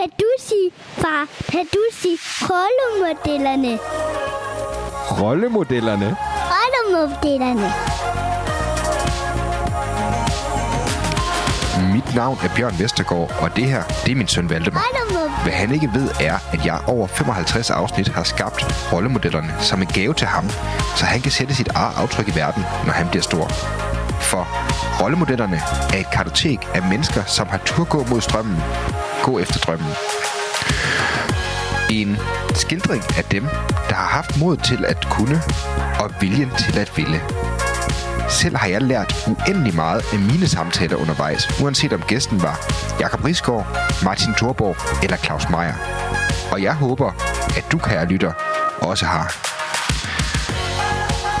Sige, far, sige rollemodellerne? Rollemodellerne? Rollemodellerne. Mit navn er Bjørn Vestergaard, og det her, det er min søn Valdemar. Hvad han ikke ved er, at jeg over 55 afsnit har skabt rollemodellerne som en gave til ham, så han kan sætte sit eget aftryk i verden, når han bliver stor. For rollemodellerne er et kartotek af mennesker, som har tur gå mod strømmen, gå efter drømmen. En skildring af dem, der har haft mod til at kunne og viljen til at ville. Selv har jeg lært uendelig meget af mine samtaler undervejs, uanset om gæsten var Jakob Risgaard, Martin Thorborg eller Claus Meier. Og jeg håber, at du, kære lytter, også har.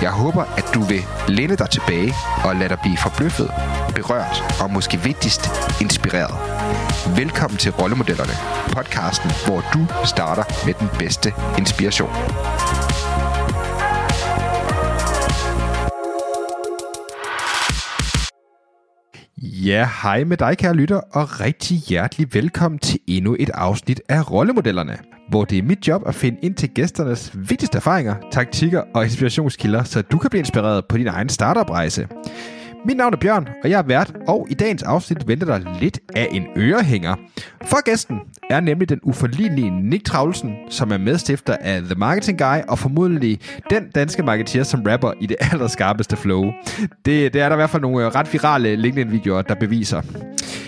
Jeg håber, at du vil læne dig tilbage og lade dig blive forbløffet, berørt og måske vigtigst inspireret. Velkommen til Rollemodellerne, podcasten, hvor du starter med den bedste inspiration. Ja, hej med dig, kære lytter, og rigtig hjertelig velkommen til endnu et afsnit af Rollemodellerne, hvor det er mit job at finde ind til gæsternes vigtigste erfaringer, taktikker og inspirationskilder, så du kan blive inspireret på din egen startup-rejse. Mit navn er Bjørn, og jeg er vært, og i dagens afsnit venter der lidt af en ørehænger. For gæsten er nemlig den uforlignelige Nick Travlsen, som er medstifter af The Marketing Guy, og formodentlig den danske marketeer, som rapper i det allerskarpeste flow. Det, det er der i hvert fald nogle øh, ret virale LinkedIn-videoer, der beviser.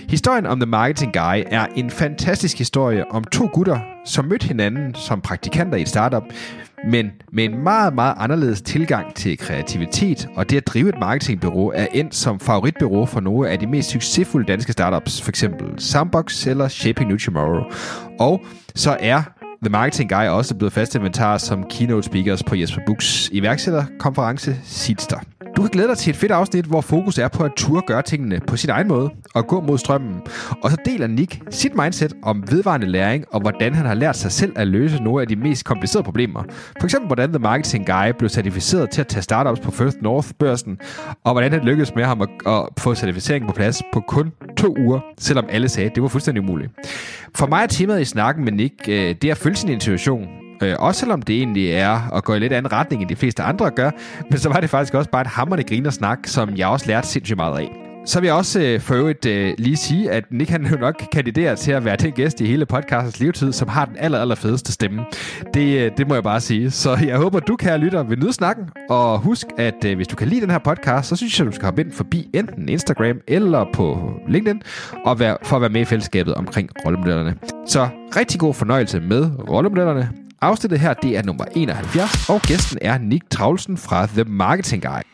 Historien om The Marketing Guy er en fantastisk historie om to gutter, som mødte hinanden som praktikanter i et startup, men med en meget, meget anderledes tilgang til kreativitet, og det at drive et marketingbyrå er endt som favoritbyrå for nogle af de mest succesfulde danske startups, f.eks. Sandbox eller Shaping New Tomorrow. Og så er The Marketing Guy også blevet fast inventar som keynote speakers på Jesper Buchs iværksætterkonference Sidster. Du kan glæde dig til et fedt afsnit, hvor fokus er på at turde gøre tingene på sin egen måde og gå mod strømmen. Og så deler Nick sit mindset om vedvarende læring og hvordan han har lært sig selv at løse nogle af de mest komplicerede problemer. For eksempel hvordan The Marketing Guy blev certificeret til at tage startups på First North-børsen, og hvordan han lykkedes med ham at, at få certificeringen på plads på kun to uger, selvom alle sagde, at det var fuldstændig umuligt. For mig er temaet i snakken med Nick, øh, det er at følge sin intuition, Øh, også selvom det egentlig er at gå i lidt anden retning, end de fleste andre gør. Men så var det faktisk også bare et hammerende griner snak, som jeg også lærte sindssygt meget af. Så vil jeg også øh, for øvrigt øh, lige sige, at Nick han jo nok kandiderer til at være den gæst i hele podcastens levetid, som har den aller, aller fedeste stemme. Det, øh, det må jeg bare sige. Så jeg håber, du, kære lytter, vil nyde snakken. Og husk, at øh, hvis du kan lide den her podcast, så synes jeg, du skal hoppe ind forbi enten Instagram eller på LinkedIn, og være, for at være med i fællesskabet omkring rollemodellerne. Så rigtig god fornøjelse med rollemodellerne. Afsnittet her, det er nummer 71, og gæsten er Nick Travlsen fra The Marketing Guy.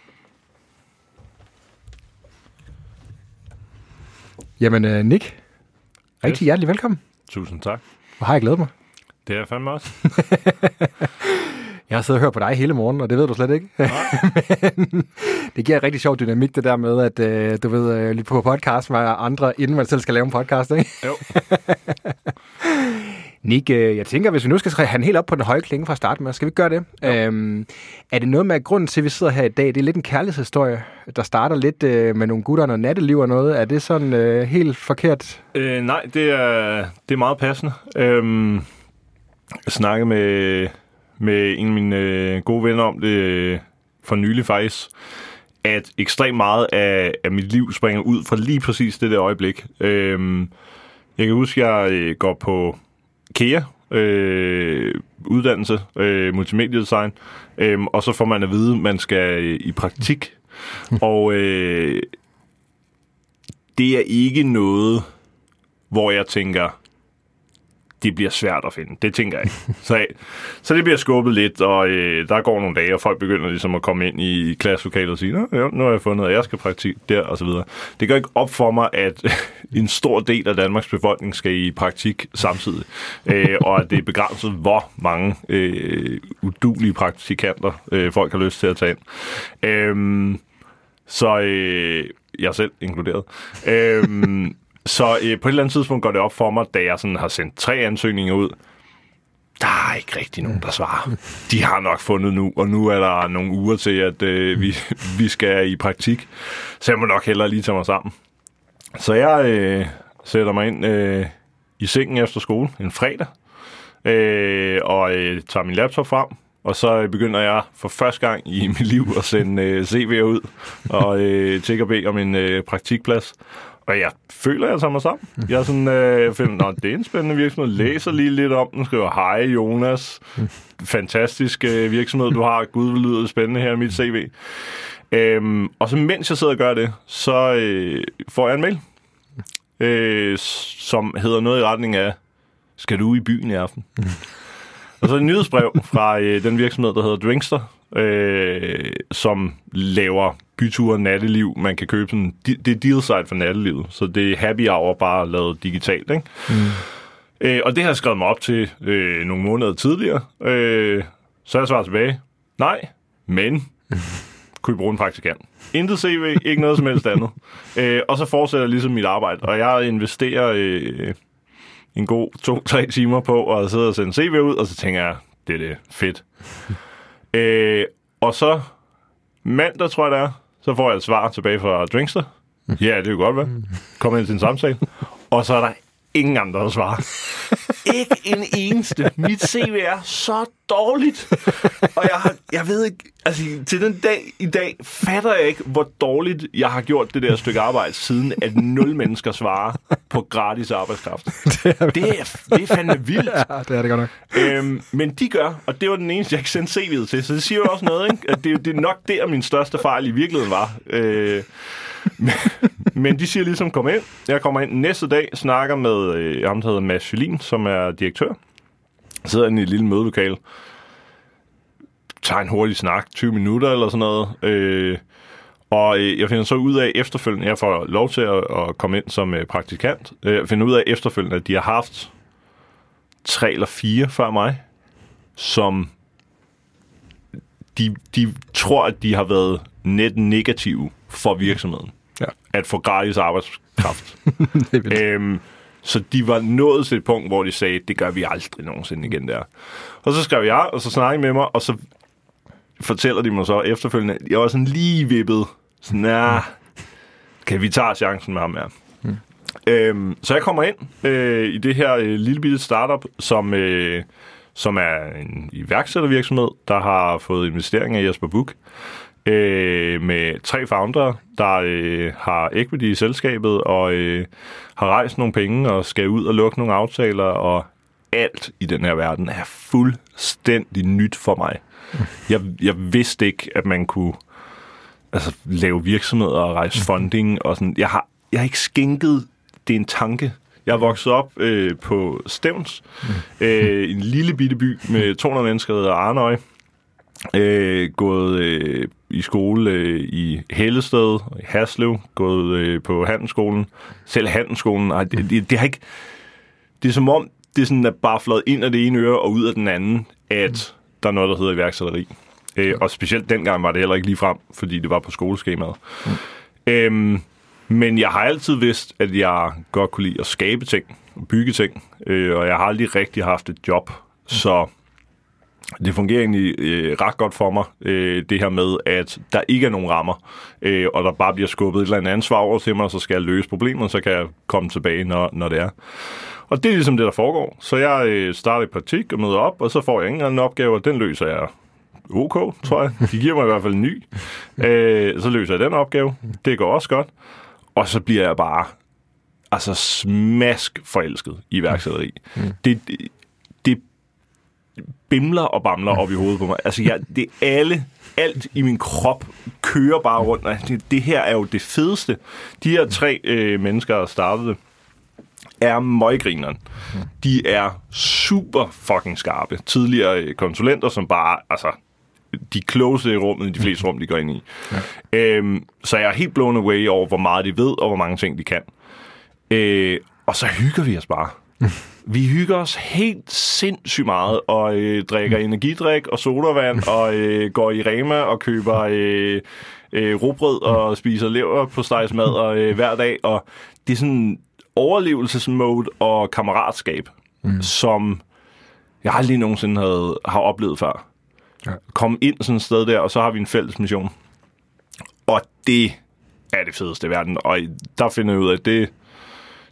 Jamen, uh, Nick, rigtig Yes. hjertelig velkommen. Tusind tak. Hvor har jeg glædet mig. Det er jeg fandme også. Jeg har siddet og hørt på dig hele morgen, og det ved du slet ikke. Men det giver en rigtig sjov dynamik, det der med, at øh, du ved, øh, lige på podcast med andre, inden man selv skal lave en podcast, ikke? Jo. Nick, øh, jeg tænker, hvis vi nu skal den helt op på den høje klinge fra start med, skal vi gøre det? Øhm, er det noget med, at grunden til, at vi sidder her i dag, det er lidt en kærlighedshistorie, der starter lidt øh, med nogle gutter og noget natteliv og noget. Er det sådan øh, helt forkert? Øh, nej, det er, det er meget passende. Øhm, jeg snakkede med, med en af mine øh, gode venner om det øh, for nylig faktisk, at ekstremt meget af, af mit liv springer ud fra lige præcis det der øjeblik. Øhm, jeg kan huske, at jeg øh, går på KEA, øh, uddannelse, øh, multimediedesign, øh, og så får man at vide, at man skal øh, i praktik. og øh, det er ikke noget, hvor jeg tænker, det bliver svært at finde. Det tænker jeg ikke. Så, så det bliver skubbet lidt, og øh, der går nogle dage, og folk begynder ligesom at komme ind i klasselokalet og sige, Nå, jo, nu har jeg fundet, at jeg skal praktik der, og så videre. Det går ikke op for mig, at en stor del af Danmarks befolkning skal i praktik samtidig, øh, og at det er begrænset, hvor mange øh, udulige praktikanter øh, folk har lyst til at tage ind. Øh, så øh, jeg selv inkluderet. Øh, så øh, på et eller andet tidspunkt går det op for mig, da jeg sådan har sendt tre ansøgninger ud. Der er ikke rigtig nogen, der svarer. De har nok fundet nu, og nu er der nogle uger til, at øh, vi, vi skal i praktik. Så jeg må nok hellere lige tage mig sammen. Så jeg øh, sætter mig ind øh, i sengen efter skole en fredag, øh, og øh, tager min laptop frem, og så øh, begynder jeg for første gang i mit liv at sende øh, CV'er ud og øh, tænker bede om en øh, praktikplads. Og jeg føler, jeg tager mig sammen. Jeg er sådan, øh, jeg finder, at det er en spændende virksomhed. Læser lige lidt om den. Skriver, hej Jonas. Fantastisk øh, virksomhed, du har. Gud, hvor lyder spændende her i mit CV. Øhm, og så mens jeg sidder og gør det, så øh, får jeg en mail, øh, som hedder noget i retning af, skal du i byen i aften? og så et nyhedsbrev fra øh, den virksomhed, der hedder Drinkster, øh, som laver byture natteliv. Man kan købe sådan, det er deal site for nattelivet, så det er happy hour bare lavet digitalt, ikke? Mm. Øh, og det har jeg skrevet mig op til øh, nogle måneder tidligere. Øh, så jeg svaret tilbage, nej, men kunne I bruge en praktikant? Intet CV, ikke noget som helst andet. Øh, og så fortsætter jeg ligesom mit arbejde, og jeg investerer øh, en god to-tre timer på at sidde og sende CV ud, og så tænker jeg, det er det fedt. øh, og så mandag, tror jeg det er, så får jeg et svar tilbage fra Drinkster. Ja, det kan godt være. Kom ind til en samtale. Og så er der ingen andre, der svarer. ikke en eneste. Mit CV er så dårligt. Og jeg, har, jeg ved ikke, altså til den dag i dag, fatter jeg ikke, hvor dårligt jeg har gjort det der stykke arbejde, siden at nul mennesker svarer på gratis arbejdskraft. det, er, det, er, det er fandme vildt. Ja, det er det godt nok. Øhm, men de gør, og det var den eneste, jeg ikke sendte CV'et til, så det siger jo også noget, ikke? At det, det er nok der, min største fejl i virkeligheden var. Øh, men, men de siger ligesom, kom ind. Jeg kommer ind næste dag, snakker med øh, ham, der hedder Mads Jolin, som er direktør. Sidder inde i et lille mødelokal. Tager en hurtig snak, 20 minutter eller sådan noget. Øh, og øh, jeg finder så ud af efterfølgende, jeg får lov til at, at komme ind som øh, praktikant. Øh, jeg finder ud af efterfølgende, at de har haft tre eller fire før mig, som de, de tror, at de har været net negative for virksomheden. Ja. At få gratis arbejdskraft. det er øhm, så de var nået til et punkt, hvor de sagde, det gør vi aldrig nogensinde igen der. Og så skrev jeg, og så snakkede med mig, og så fortæller de mig så efterfølgende, jeg var sådan lige vippet. Sådan, ja, kan vi tage chancen med ham her. Mm. Øhm, så jeg kommer ind øh, i det her øh, lille bitte startup, som, øh, som er en iværksættervirksomhed, der har fået investeringer i Jesper Buch øh, med tre founder, der øh, har equity i selskabet og øh, har rejst nogle penge og skal ud og lukke nogle aftaler, og alt i den her verden er fuldstændig nyt for mig. Jeg, jeg vidste ikke, at man kunne altså, lave virksomheder og rejse funding og sådan. Jeg har, jeg har ikke skænket det en tanke. Jeg er vokset op øh, på Stævns, øh, en lille bitte by med 200 mennesker, der hedder Arnøj. Øh, gået øh, i skole øh, i Hellested, i Haslev, gået øh, på handelsskolen. Selv handelsskolen, ej, det, det, det har ikke... Det er som om, det er sådan at bare flået ind af det ene øre og ud af den anden, at der er noget, der hedder iværksætteri. Øh, og specielt dengang var det heller ikke lige frem, fordi det var på skoleskemaet. Mm. Øhm, men jeg har altid vidst, at jeg godt kunne lide at skabe ting, bygge ting, øh, og jeg har aldrig rigtig haft et job, så det fungerer egentlig øh, ret godt for mig, øh, det her med, at der ikke er nogen rammer, øh, og der bare bliver skubbet et eller andet ansvar over til mig, og så skal jeg løse problemet, så kan jeg komme tilbage, når, når det er. Og det er ligesom det, der foregår. Så jeg øh, starter i praktik og møder op, og så får jeg en eller anden opgave, og den løser jeg OK, tror jeg. De giver mig i hvert fald en ny. Øh, så løser jeg den opgave. Det går også godt. Og så bliver jeg bare altså smask forelsket i iværksætteri. Mm. Det bimler og bamler op i hovedet på mig. Altså, jeg, det er alle, alt i min krop kører bare rundt. Altså, det, det her er jo det fedeste. De her tre øh, mennesker, der startede er møggrineren. De er super fucking skarpe. Tidligere øh, konsulenter, som bare, altså, de klogeste i rummet i de fleste rum, de går ind i. Ja. Øhm, så jeg er helt blown away over, hvor meget de ved, og hvor mange ting de kan. Øh, og så hygger vi os bare. Vi hygger os helt sindssygt meget, og øh, drikker energidrik og sodavand, og øh, går i Rema og køber øh, øh, robrød og spiser lever på stegsmad og, øh, hver dag. Og det er sådan overlevelsesmode og kammeratskab, mm. som jeg aldrig nogensinde havde, har oplevet før. Ja. Kom ind sådan et sted der, og så har vi en fælles mission. Og det er det fedeste i verden. Og der finder jeg ud af, at det,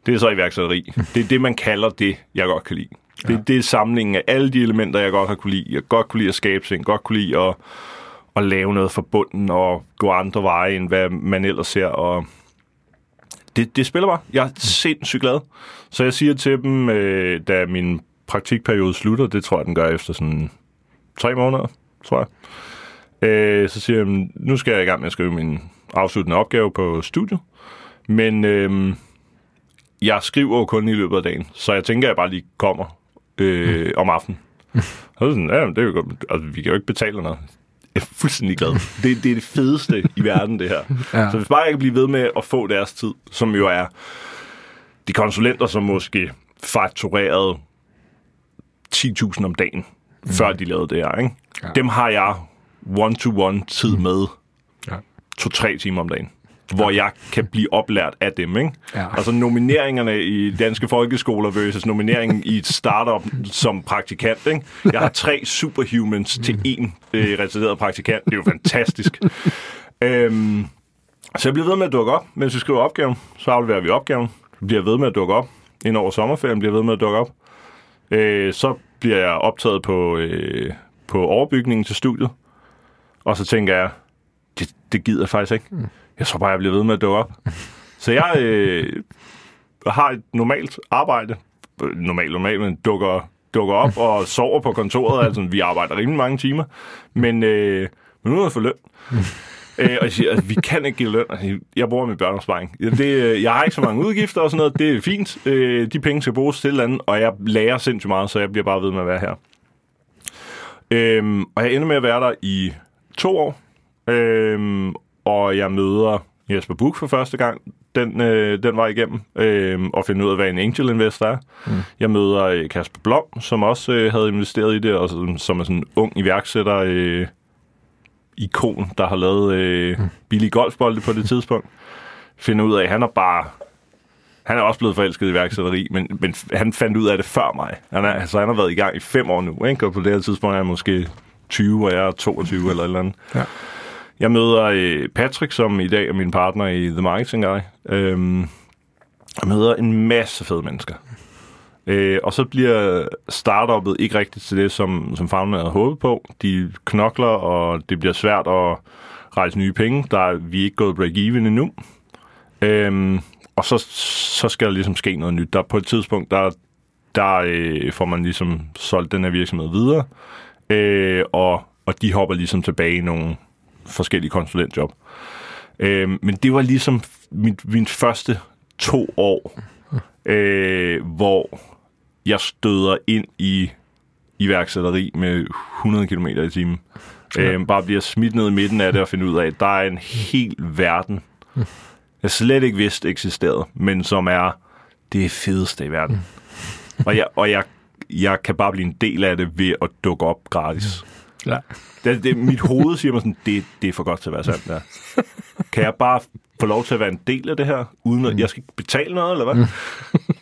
Det er så iværksætteri. Det er det, man kalder det, jeg godt kan lide. Det, ja. det er samlingen af alle de elementer, jeg godt har kunne lide. Jeg godt kunne lide at skabe ting, godt kunne lide at, at lave noget for bunden og gå andre veje, end hvad man ellers ser. Og det, det spiller bare. Jeg er sindssygt glad. Så jeg siger til dem, øh, da min praktikperiode slutter, det tror jeg, den gør efter sådan tre måneder, tror jeg. Øh, så siger jeg, nu skal jeg i gang med at skrive min afsluttende opgave på studiet. Men øh, jeg skriver jo kun i løbet af dagen, så jeg tænker, at jeg bare lige kommer øh, om aftenen. Så sådan, ja, det er jo godt. Altså, vi kan jo ikke betale noget. Jeg er fuldstændig glad. Det, det er det fedeste i verden, det her. Ja. Så hvis bare jeg kan blive ved med at få deres tid, som jo er de konsulenter, som måske fakturerede 10.000 om dagen, mm. før de lavede det her. Ikke? Ja. Dem har jeg one-to-one tid med ja. to-tre timer om dagen hvor jeg kan blive oplært af dem. Ikke? Ja. Altså nomineringerne i danske folkeskoler versus nomineringen i et startup som praktikant. Ikke? Jeg har tre superhumans til en øh, retarderet praktikant. Det er jo fantastisk. øhm, så jeg bliver ved med at dukke op, mens vi skriver opgaven. Så afleverer vi opgaven. Så bliver ved med at dukke op. Ind over sommerferien bliver ved med at dukke op. Øh, så bliver jeg optaget på, øh, på overbygningen til studiet. Og så tænker jeg, det, det gider jeg faktisk ikke. Mm. Jeg tror bare, jeg bliver ved med at dukke op. Så jeg øh, har et normalt arbejde. Øh, normalt, normalt, men dukker, dukker op og sover på kontoret. Altså, vi arbejder rimelig mange timer. Men, øh, men nu er jeg for løn. øh, og jeg siger, altså, vi kan ikke give løn. Altså, jeg bruger min børneopsparing. Det, øh, jeg har ikke så mange udgifter og sådan noget. Det er fint. Øh, de penge skal bruges til andet, og jeg lærer sindssygt meget, så jeg bliver bare ved med at være her. Øhm, og jeg ender med at være der i to år. Øhm, og jeg møder Jesper Buch for første gang den, øh, den var igennem, øh, og finde ud af, hvad en angel investor er. Mm. Jeg møder øh, Kasper Blom, som også øh, havde investeret i det, og som, som er sådan en ung iværksætter, øh, ikon, der har lavet øh, mm. billige golfbolde på det tidspunkt. Finder ud af, at han er bare... Han er også blevet forelsket i iværksætteri, men, men han fandt ud af det før mig. Han er, altså, han har været i gang i fem år nu, ikke? og på det her tidspunkt er han måske 20, og jeg er 22 eller et eller andet. Ja. Jeg møder øh, Patrick, som i dag er min partner i The Marketing Guy. Øhm, jeg møder en masse fede mennesker. Øh, og så bliver startuppet ikke rigtigt til det, som, som founderne havde håbet på. De knokler, og det bliver svært at rejse nye penge. Der er vi er ikke gået break-even endnu. Øhm, og så, så skal der ligesom ske noget nyt. Der på et tidspunkt, der, der øh, får man ligesom solgt den her virksomhed videre. Øh, og, og de hopper ligesom tilbage i nogle forskellige konsulentjob. Øh, men det var ligesom min, min første to år, øh, hvor jeg støder ind i iværksætteri med 100 km i timen. Ja. Øh, bare bliver smidt ned i midten af det og finde ud af, at der er en hel verden, jeg slet ikke vidste eksisterede, men som er det fedeste i verden. Og jeg, og jeg, jeg kan bare blive en del af det ved at dukke op gratis. Ja. Det, det, mit hoved siger mig sådan, det, det er for godt til at være sandt. Ja. Kan jeg bare få lov til at være en del af det her, uden at jeg skal betale noget, eller hvad? Mm.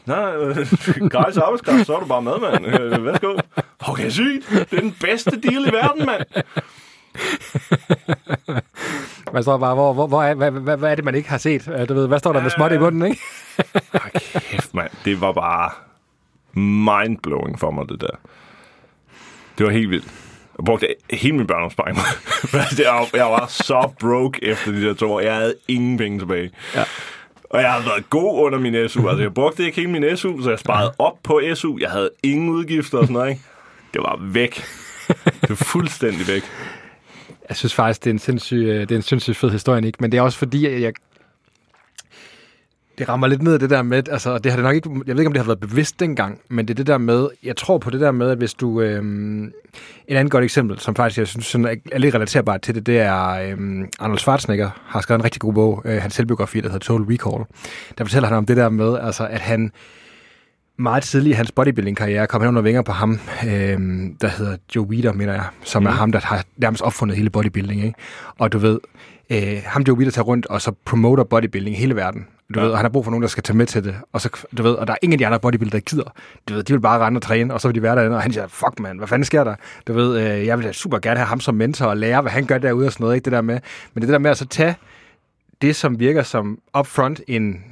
Nej, øh, gratis arbejdskraft, så er du bare med, mand. Øh, værsgo. Okay, sygt. Det er den bedste deal i verden, mand. Hvad står bare, hvor, hvor, hvor er, hvad, hvad, hvad, er det, man ikke har set? Du ved, hvad står der med småt i bunden, ikke? kæft, mand. Det var bare mindblowing for mig, det der. Det var helt vildt. Jeg brugte hele min børneopsparing. jeg var så broke efter de der to år. Jeg havde ingen penge tilbage. Ja. Og jeg har været god under min SU. Altså, jeg brugte ikke hele min SU, så jeg sparede op på SU. Jeg havde ingen udgifter og sådan noget, ikke? Det var væk. Det var fuldstændig væk. Jeg synes faktisk, det er en sindssyg, øh, det er en sindssyg fed historie, ikke? Men det er også fordi, jeg, det rammer lidt ned det der med, altså det har det nok ikke, jeg ved ikke, om det har været bevidst dengang, men det er det der med, jeg tror på det der med, at hvis du, øhm, et andet godt eksempel, som faktisk jeg synes sådan, er lidt relaterbart til det, det er øhm, Arnold Schwarzenegger har skrevet en rigtig god bog, øh, hans selvbiografi, der hedder Total Recall. Der fortæller han om det der med, altså at han meget tidligt i hans bodybuilding-karriere kom han under vinger på ham, øhm, der hedder Joe Weider, mener jeg, som mm. er ham, der har nærmest opfundet hele bodybuilding. Ikke? Og du ved, øh, ham Joe Weider tager rundt og så promoter bodybuilding i hele verden. Du ja. ved, og han har brug for nogen, der skal tage med til det. Og, så, du ved, og der er ingen af de andre bodybuildere, der gider. Du ved, de vil bare rende og træne, og så vil de være derinde, og han siger, fuck man, hvad fanden sker der? Du ved, øh, jeg vil super gerne have ham som mentor og lære, hvad han gør derude og sådan noget. Ikke? Det der med. Men det der med at så tage det, som virker som upfront en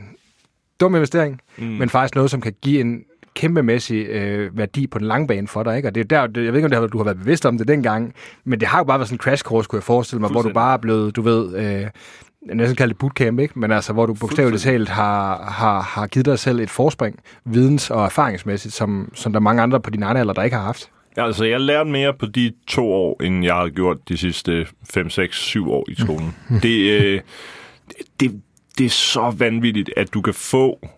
dum investering, mm. men faktisk noget, som kan give en kæmpemæssig øh, værdi på den lange bane for dig. Ikke? Og det er der, det, jeg ved ikke, om det har, du har været bevidst om det dengang, men det har jo bare været sådan en crash course, kunne jeg forestille mig, hvor du bare er blevet, du ved, øh, jeg næsten kalde det bootcamp, ikke? men altså, hvor du bogstaveligt talt har, har, har givet dig selv et forspring, videns- og erfaringsmæssigt, som, som der er mange andre på din egen alder, der ikke har haft. Ja, altså, jeg lærte mere på de to år, end jeg har gjort de sidste 5, 6, 7 år i skolen. det, øh, det, det er så vanvittigt, at du kan få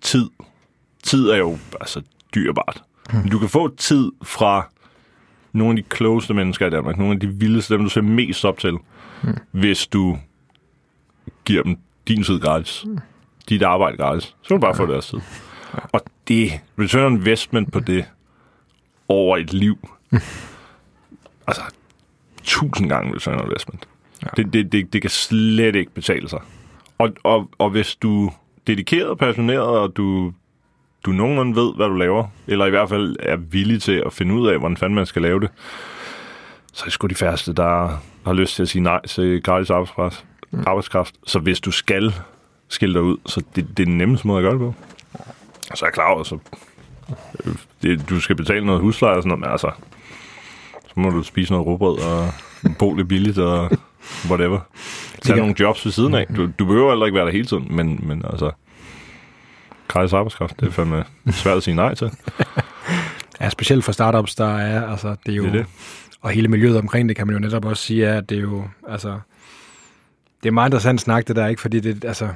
tid. Tid er jo altså dyrebart. Men du kan få tid fra nogle af de klogeste mennesker i Danmark, nogle af de vildeste, dem du ser mest op til, mm. hvis du giver dem din tid gratis, mm. dit arbejde gratis. Så kan du bare ja. få deres tid. Ja. Og det, return on investment på det over et liv, altså tusind gange return on investment. Ja. Det, det, det, det kan slet ikke betale sig. Og, og, og hvis du er dedikeret, passioneret, og du, du nogenlunde ved, hvad du laver, eller i hvert fald er villig til at finde ud af, hvordan fanden man skal lave det, så er det sgu de færreste, der har lyst til at sige nej til gratis arbejdskraft. Mm. arbejdskraft. Så hvis du skal skille dig ud, så det, det er den nemmeste måde at gøre det på. Så er jeg klar over, så øh, det, du skal betale noget husleje og sådan noget, men altså, så må du spise noget råbrød og bo lidt billigt og whatever. Tag nogle jobs ved siden af. Du, du behøver heller ikke være der hele tiden, men, men altså, gratis arbejdskraft, det er fandme svært at sige nej til. ja, specielt for startups, der er, altså, det er jo... Det er det. Og hele miljøet omkring det, kan man jo netop også sige, at det er jo, altså, det er meget interessant snak, det der, ikke? Fordi det, altså,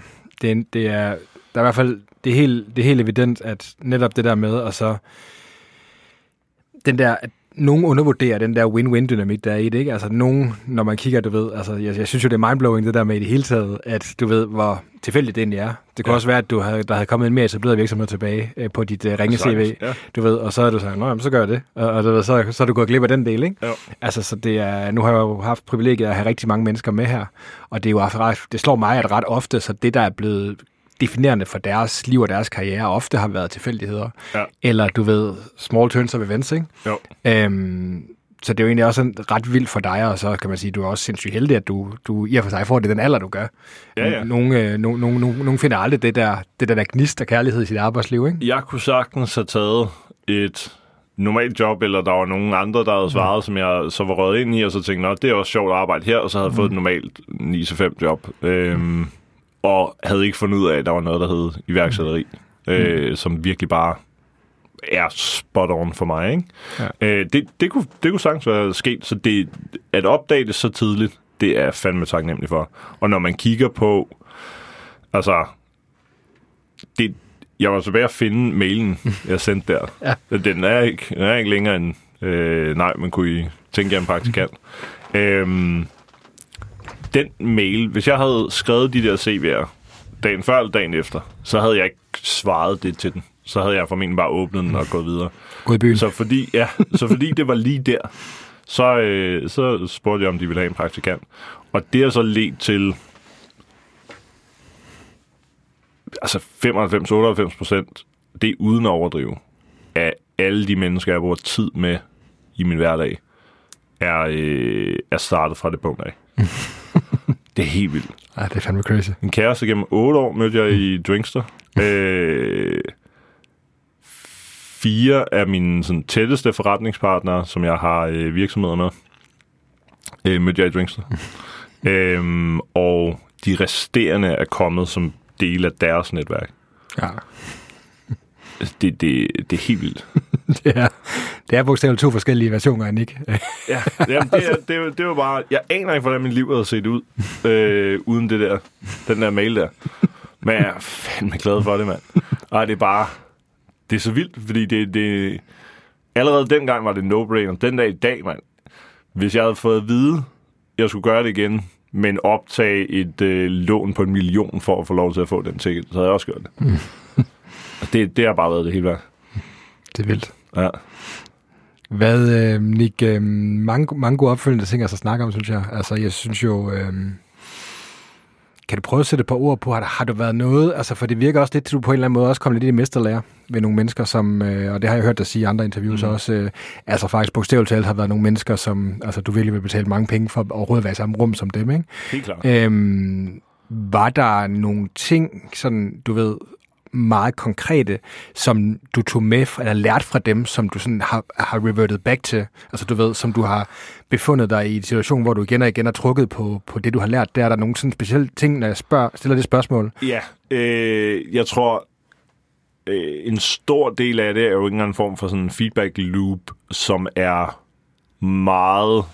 det, det er, der er i hvert fald, det er, helt, det er helt evident, at netop det der med, og så den der, at nogen undervurderer den der win-win-dynamik, der er i det, ikke? Altså, nogen, når man kigger, du ved, altså, jeg, jeg synes jo, det er mindblowing, det der med i det hele taget, at du ved, hvor tilfældigt det egentlig er. Det kunne ja. også være, at du havde, der havde kommet en mere etableret virksomhed tilbage øh, på dit øh, ringe-CV, ja. du ved, og så er du sagt, nå, så gør jeg det, og, og du ved, så, så er du gået glip af den del, ikke? Jo. Altså, så det er, nu har jeg jo haft privilegiet at have rigtig mange mennesker med her, og det er jo ret, det slår mig, at ret ofte, så det, der er blevet definerende for deres liv og deres karriere ofte har været tilfældigheder. Ja. Eller, du ved, small turns of events, ikke? Jo. Øhm, så det er jo egentlig også ret vildt for dig, og så kan man sige, du er også sindssygt heldig, at du, du i og for sig får det den alder, du gør. Ja, ja. Nogle, øh, nogle, nogle, nogle finder aldrig det der, det der, der gnist og kærlighed i sit arbejdsliv, ikke? Jeg kunne sagtens have taget et normalt job, eller der var nogen andre, der havde svaret, mm. som jeg så var røget ind i, og så tænkte, at det er også sjovt at arbejde her, og så havde mm. fået et normalt 9-5 job. Øhm, mm og havde ikke fundet ud af, at der var noget, der hed iværksætteri, mm. øh, som virkelig bare er spot on for mig. Ikke? Ja. Øh, det, det, kunne, det kunne sagtens være sket, så det, at opdage det så tidligt, det er fandme taknemmelig for. Og når man kigger på, altså, det, jeg var så ved at finde mailen, jeg sendte der. ja. Den er ikke, den er ikke længere end, øh, nej, man kunne I tænke jer en praktikant. Mm. øhm, den mail, hvis jeg havde skrevet de der CV'er dagen før eller dagen efter, så havde jeg ikke svaret det til den. Så havde jeg formentlig bare åbnet den og gået videre. Gået i byen. Så fordi, ja, så fordi det var lige der, så, øh, så spurgte jeg, om de ville have en praktikant. Og det har så ledt til altså 95-98 procent, det er uden at overdrive, af alle de mennesker, jeg bruger tid med i min hverdag, er, øh, er startet fra det punkt af. det er helt vildt. Ja, det er fandme crazy. En kæreste gennem 8 år mødte jeg i Drinkster. øh, fire af mine sådan, tætteste forretningspartnere, som jeg har øh, virksomheder med, øh, mødte jeg i Drinkster. øhm, og de resterende er kommet som del af deres netværk. Ja. Det, det, det er helt vildt. det er, det er bogstaveligt to forskellige versioner af Nick. ja, jamen, det, er, det, er, det var bare... Jeg aner ikke, hvordan min liv havde set ud, øh, uden det der, den der mail der. Men jeg er fandme glad for det, mand. Og det er bare... Det er så vildt, fordi det, det... Allerede dengang var det no-brainer. Den dag i dag, mand. Hvis jeg havde fået at vide, jeg skulle gøre det igen, men optage et øh, lån på en million for at få lov til at få den ticket, så havde jeg også gjort det. Mm. Det, det har bare været det hele værd. Det er vildt. Ja. Hvad, øh, Nick, øh, mange, mange gode opfølgende ting at snakke om, synes jeg. Altså, jeg synes jo... Øh, kan du prøve at sætte et par ord på, har, har du været noget, altså for det virker også lidt, at du på en eller anden måde også kom lidt i mesterlærer ved nogle mennesker, som, øh, og det har jeg hørt dig sige i andre interviews mm. også, øh, altså faktisk bogstaveligt talt har været nogle mennesker, som, altså du virkelig vil betale mange penge for at overhovedet være i samme rum som dem, ikke? Helt klart. Øhm, var der nogle ting, sådan, du ved, meget konkrete, som du tog med, eller lært fra dem, som du sådan har, har reverted back til? Altså du ved, som du har befundet dig i en situation, hvor du igen og igen har trukket på, på det, du har lært. Der er der nogle sådan specielle ting, når jeg spørger, stiller det spørgsmål. Ja, øh, jeg tror, øh, en stor del af det er jo ikke engang en form for sådan en feedback loop, som er meget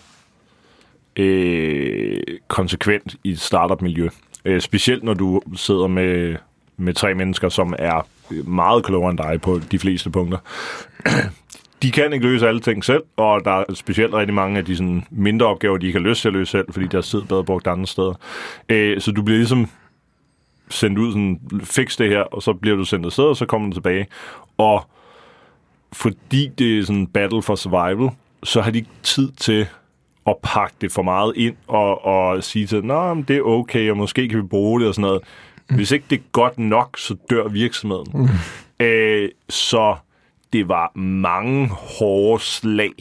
øh, konsekvent i et startup-miljø. Øh, specielt når du sidder med, med tre mennesker, som er meget klogere end dig på de fleste punkter. De kan ikke løse alle ting selv, og der er specielt rigtig mange af de sådan, mindre opgaver, de ikke har lyst til at løse selv, fordi deres tid er bedre brugt andre steder. Øh, så du bliver ligesom sendt ud sådan, fix det her, og så bliver du sendt afsted, og så kommer du tilbage. Og fordi det er sådan battle for survival, så har de ikke tid til at pakke det for meget ind og, og sige til, at det er okay, og måske kan vi bruge det og sådan noget. Hvis ikke det er godt nok, så dør virksomheden. Mm. Øh, så det var mange hårde slag.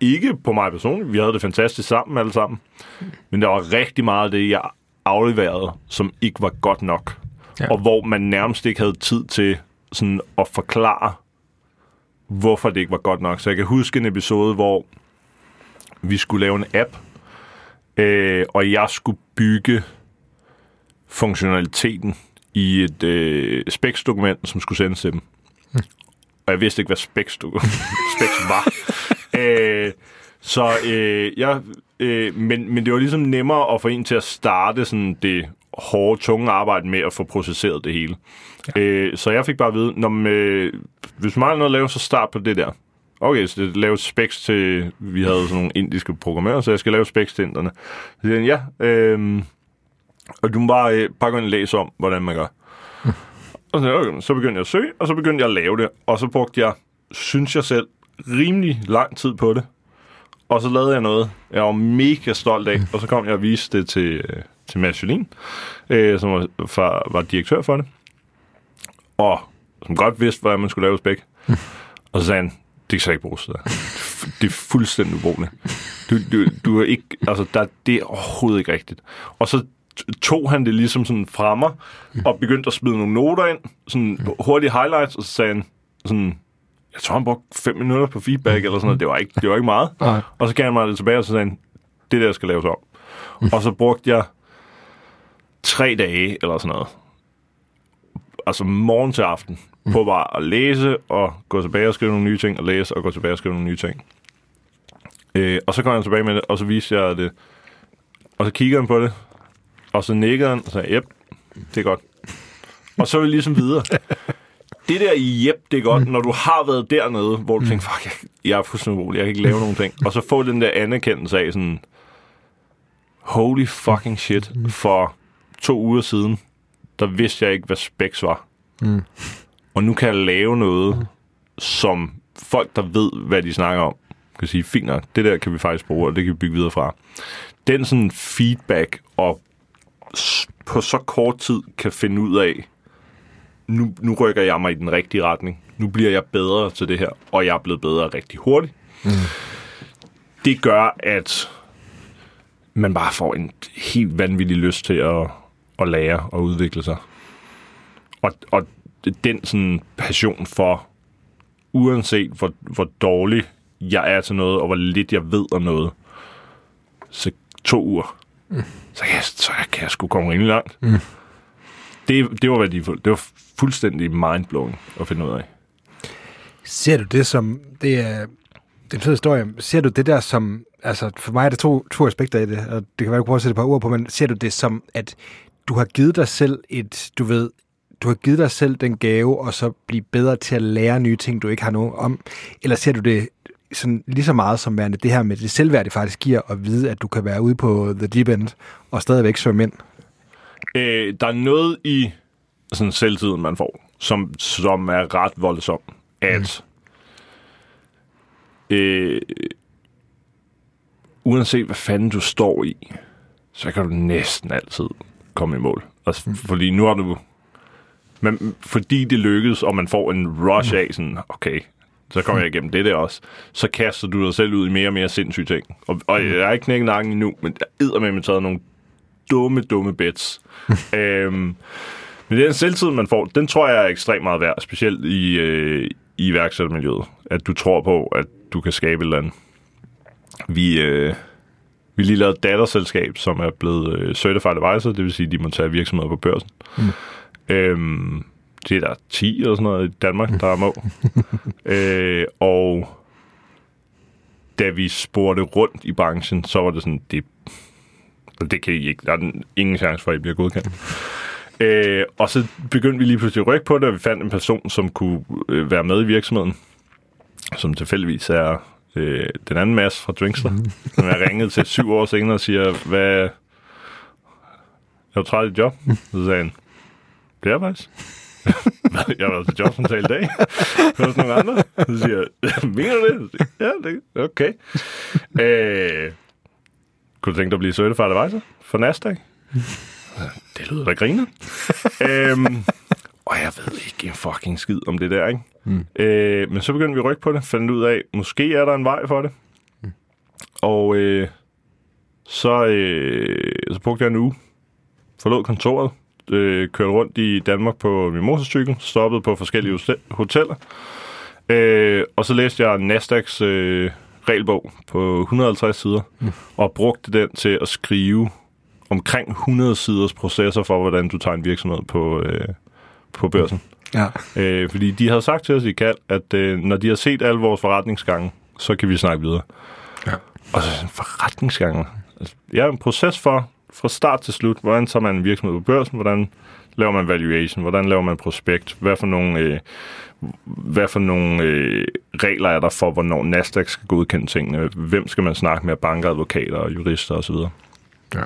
Ikke på mig personligt. Vi havde det fantastisk sammen alle sammen. Men der var rigtig meget af det, jeg afleverede, som ikke var godt nok. Ja. Og hvor man nærmest ikke havde tid til sådan at forklare, hvorfor det ikke var godt nok. Så jeg kan huske en episode, hvor vi skulle lave en app, øh, og jeg skulle bygge funktionaliteten i et øh, specs-dokument, som skulle sendes til dem. Og jeg vidste ikke, hvad specs, specs var. øh, så øh, jeg, øh, men, men det var ligesom nemmere at få en til at starte sådan det hårde, tunge arbejde med at få processeret det hele. Ja. Øh, så jeg fik bare at vide, når man, øh, hvis man har noget at lave, så start på det der. Okay, så det lave specs til, vi havde sådan nogle indiske programmører, så jeg skal lave specs til inderne. Så siger ja, øh, og du må bare, øh, bare gå ind og læse om, hvordan man gør. Mm. Og så, okay, så begyndte jeg at søge, og så begyndte jeg at lave det. Og så brugte jeg, synes jeg selv, rimelig lang tid på det. Og så lavede jeg noget, jeg var mega stolt af. Mm. Og så kom jeg og viste det til, øh, til Mads Jolin, øh, som var, var, var direktør for det. Og som godt vidste, hvordan man skulle lave spæk. Mm. Og så sagde han, det kan så ikke bruges der. Det er fuldstændig ubrugeligt. Du, du, du er ikke, altså, der, det er overhovedet ikke rigtigt. Og så tog han det ligesom sådan fra mig, og begyndte at smide nogle noter ind, sådan hurtige highlights, og så sagde han sådan, jeg tror, han brugte fem minutter på feedback, eller sådan noget. Det var ikke, det var ikke meget. Nej. Og så gav han mig det tilbage, og så sagde han, det der skal laves om. Og så brugte jeg tre dage, eller sådan noget, altså morgen til aften, på bare at læse, og gå tilbage og skrive nogle nye ting, og læse, og gå tilbage og skrive nogle nye ting. Øh, og så kom jeg tilbage med det, og så viste jeg det, og så kiggede han på det, og så nikkede han, og sagde, jep, det er godt. Og så er vi ligesom videre. Det der jep, det er godt, når du har været dernede, hvor du tænker, fuck, jeg, jeg er fuldstændig urolig, jeg kan ikke lave nogen ting. Og så få den der anerkendelse af sådan, holy fucking shit, for to uger siden, der vidste jeg ikke, hvad specs var. Mm. Og nu kan jeg lave noget, som folk, der ved, hvad de snakker om, kan sige, fint nok, det der kan vi faktisk bruge, og det kan vi bygge videre fra. Den sådan feedback, og på så kort tid kan finde ud af, nu, nu rykker jeg mig i den rigtige retning. Nu bliver jeg bedre til det her, og jeg er blevet bedre rigtig hurtigt. Mm. Det gør, at man bare får en helt vanvittig lyst til at, at lære og udvikle sig. Og, og den sådan passion for, uanset hvor, hvor dårlig jeg er til noget, og hvor lidt jeg ved om noget, så to uger, mm. så, kan jeg, så kan jeg sgu komme rimelig langt. Mm. Det, det var værdifuldt. Det var fuldstændig mindblowing at finde ud af. Ser du det som, det er, det er en fed historie, ser du det der som, altså for mig er der to, to aspekter i det, og det kan være, du prøver at sætte et par ord på, men ser du det som, at du har givet dig selv et, du ved, du har givet dig selv den gave, og så blive bedre til at lære nye ting, du ikke har nogen om, eller ser du det sådan lige så meget som værende det her med det selvværd, det faktisk giver at vide, at du kan være ude på the deep end og stadigvæk svømme ind? Øh, der er noget i sådan selvtiden, man får, som, som er ret voldsom. At mm. øh, uanset hvad fanden du står i, så kan du næsten altid komme i mål. Altså, fordi nu har du... Men fordi det lykkes, og man får en rush af sådan, okay, så kommer jeg igennem det der også, så kaster du dig selv ud i mere og mere sindssyge ting. Og, og jeg er ikke knækket nakken endnu, men jeg er med med taget nogle dumme, dumme bets. øhm, men den selvtid, man får, den tror jeg er ekstremt meget værd, specielt i, øh, i iværksættermiljøet. At du tror på, at du kan skabe et eller andet. Vi, øh, vi lige lavet et datterselskab, som er blevet øh, certified advisor, det vil sige, at de må tage virksomheder på børsen. Mm. Øhm, det er der 10 eller sådan noget i Danmark, der er må. øh, og da vi spurgte rundt i branchen, så var det sådan, det, det kan I ikke, der er ingen chance for, at I bliver godkendt. Øh, og så begyndte vi lige pludselig at rykke på det, og vi fandt en person, som kunne øh, være med i virksomheden, som tilfældigvis er øh, den anden masse fra Drinkster, mm. som jeg ringede til syv år senere og siger, hvad... Jeg er træt i job. Så sagde han, det er jeg faktisk. Jeg har været til jobsamtale i dag. Hos nogle andre. Så siger jeg, mener du det? Ja, det okay. Øh, kunne du tænke dig at blive certified advisor for Nasdaq? Det lyder da griner. øhm, og jeg ved ikke en fucking skid om det der, ikke? Mm. Øh, men så begyndte vi at rykke på det, fandt ud af, måske er der en vej for det. Mm. Og øh, så, øh, så brugte jeg en uge, forlod kontoret, øh, kørte rundt i Danmark på min motorcykel, stoppede på forskellige hoteller, øh, og så læste jeg Nasdaqs øh, regelbog på 150 sider, mm. og brugte den til at skrive omkring 100 siders processer for, hvordan du tager en virksomhed på, øh, på børsen. Ja. Øh, fordi de havde sagt til os i KAL, at øh, når de har set alle vores forretningsgange, så kan vi snakke videre. Ja. Og så forretningsgange. Altså, jeg er en proces for, fra start til slut, hvordan tager man en virksomhed på børsen, hvordan laver man valuation, hvordan laver man prospekt, hvad for nogle, øh, hvad for nogle øh, regler er der for, hvornår Nasdaq skal godkende tingene, hvem skal man snakke med, banker, advokater og jurister osv. Ja.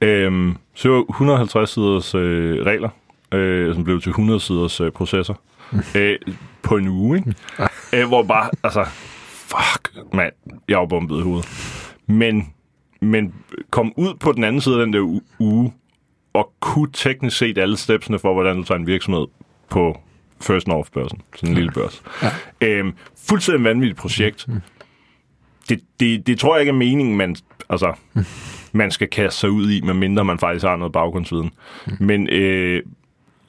Øhm, så var 150 siders øh, regler, øh, som blev til 100 siders øh, processer øh, på en uge, ikke? øh, hvor bare, altså, fuck, mand, jeg var bombet i hovedet. Men, men kom ud på den anden side af den der uge, og kunne teknisk set alle stepsene for, hvordan du tager en virksomhed på First North-børsen, sådan en lille børs. Ja. Øhm, fuldstændig vanvittigt projekt. Det, det, det tror jeg ikke er meningen, man, altså, man skal kaste sig ud i, medmindre man faktisk har noget baggrundsviden. Men øh,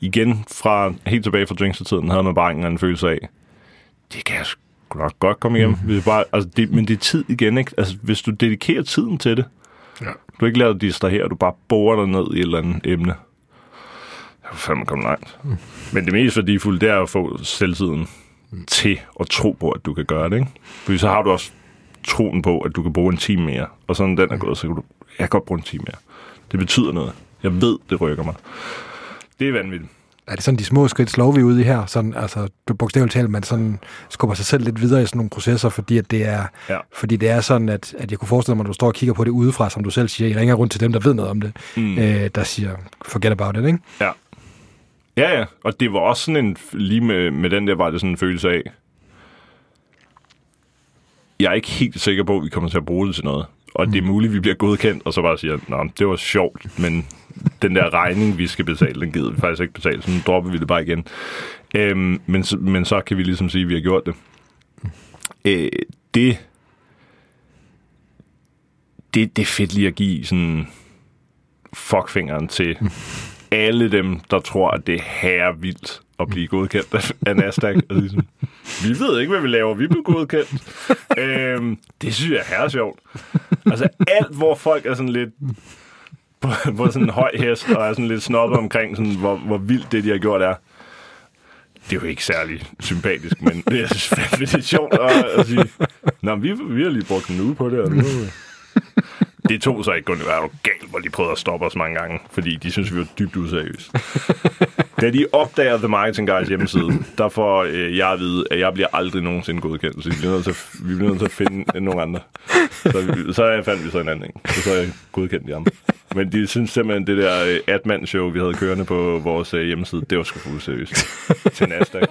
igen, fra helt tilbage fra drinkstertiden, havde man bare en følelse af, det kan jeg sgu nok godt komme igennem. Mm. Bare, altså, det, men det er tid igen, ikke? Altså, hvis du dedikerer tiden til det, ja. du ikke lader dig distrahere, du bare borer dig ned i et eller andet emne, jeg vil fandme komme langt. Mm. Men det mest værdifulde, det er at få selvtiden mm. til at tro på, at du kan gøre det, ikke? Fordi så har du også troen på, at du kan bruge en time mere. Og sådan den er gået, så kan du, jeg kan godt bruge en time mere. Det betyder noget. Jeg ved, det rykker mig. Det er vanvittigt. Er det sådan de små skridt slår vi ud i her? Sådan, altså, du bogstaveligt talt, man sådan skubber sig selv lidt videre i sådan nogle processer, fordi, at det, er, Ja. fordi det er sådan, at, at jeg kunne forestille mig, at du står og kigger på det udefra, som du selv siger, I ringer rundt til dem, der ved noget om det, mm. øh, der siger, forget about it, ikke? Ja. Ja, ja. Og det var også sådan en, lige med, med den der, var det sådan en følelse af, jeg er ikke helt sikker på, at vi kommer til at bruge det til noget. Og mm. det er muligt, at vi bliver godkendt, og så bare siger, nå, det var sjovt, men den der regning, vi skal betale, den gider vi faktisk ikke betale, så nu dropper vi det bare igen. Øhm, men, men så kan vi ligesom sige, at vi har gjort det. Øh, det, det, det er fedt lige at give sådan fuckfingeren til alle dem, der tror, at det er her vildt at blive godkendt af, af Nasdaq. Og ligesom, vi ved ikke, hvad vi laver. Vi bliver godkendt. øhm, det synes jeg er herre sjovt. Altså alt, hvor folk er sådan lidt på, på sådan en høj hest, og er sådan lidt snobbet omkring, sådan, hvor, hvor vildt det, de har gjort, er. Det er jo ikke særlig sympatisk, men det er fandme det er sjovt at, at sige, Nå, vi, vi har lige brugt en uge på det, og nu, det tog så ikke kun være galt, hvor de prøvede at stoppe os mange gange, fordi de synes, vi var dybt useriøse. da de opdager The Marketing Guys hjemmeside, der får øh, jeg at vide, at jeg bliver aldrig nogensinde godkendt, så vi bliver nødt til at, vi bliver nødt til at finde nogle andre. Så, vi, så fandt vi så en anden, ikke? så, så er jeg godkendt andre. Men de synes simpelthen, det der øh, Atman-show, vi havde kørende på vores øh, hjemmeside, det var sgu for useriøst. Til Nasdaq.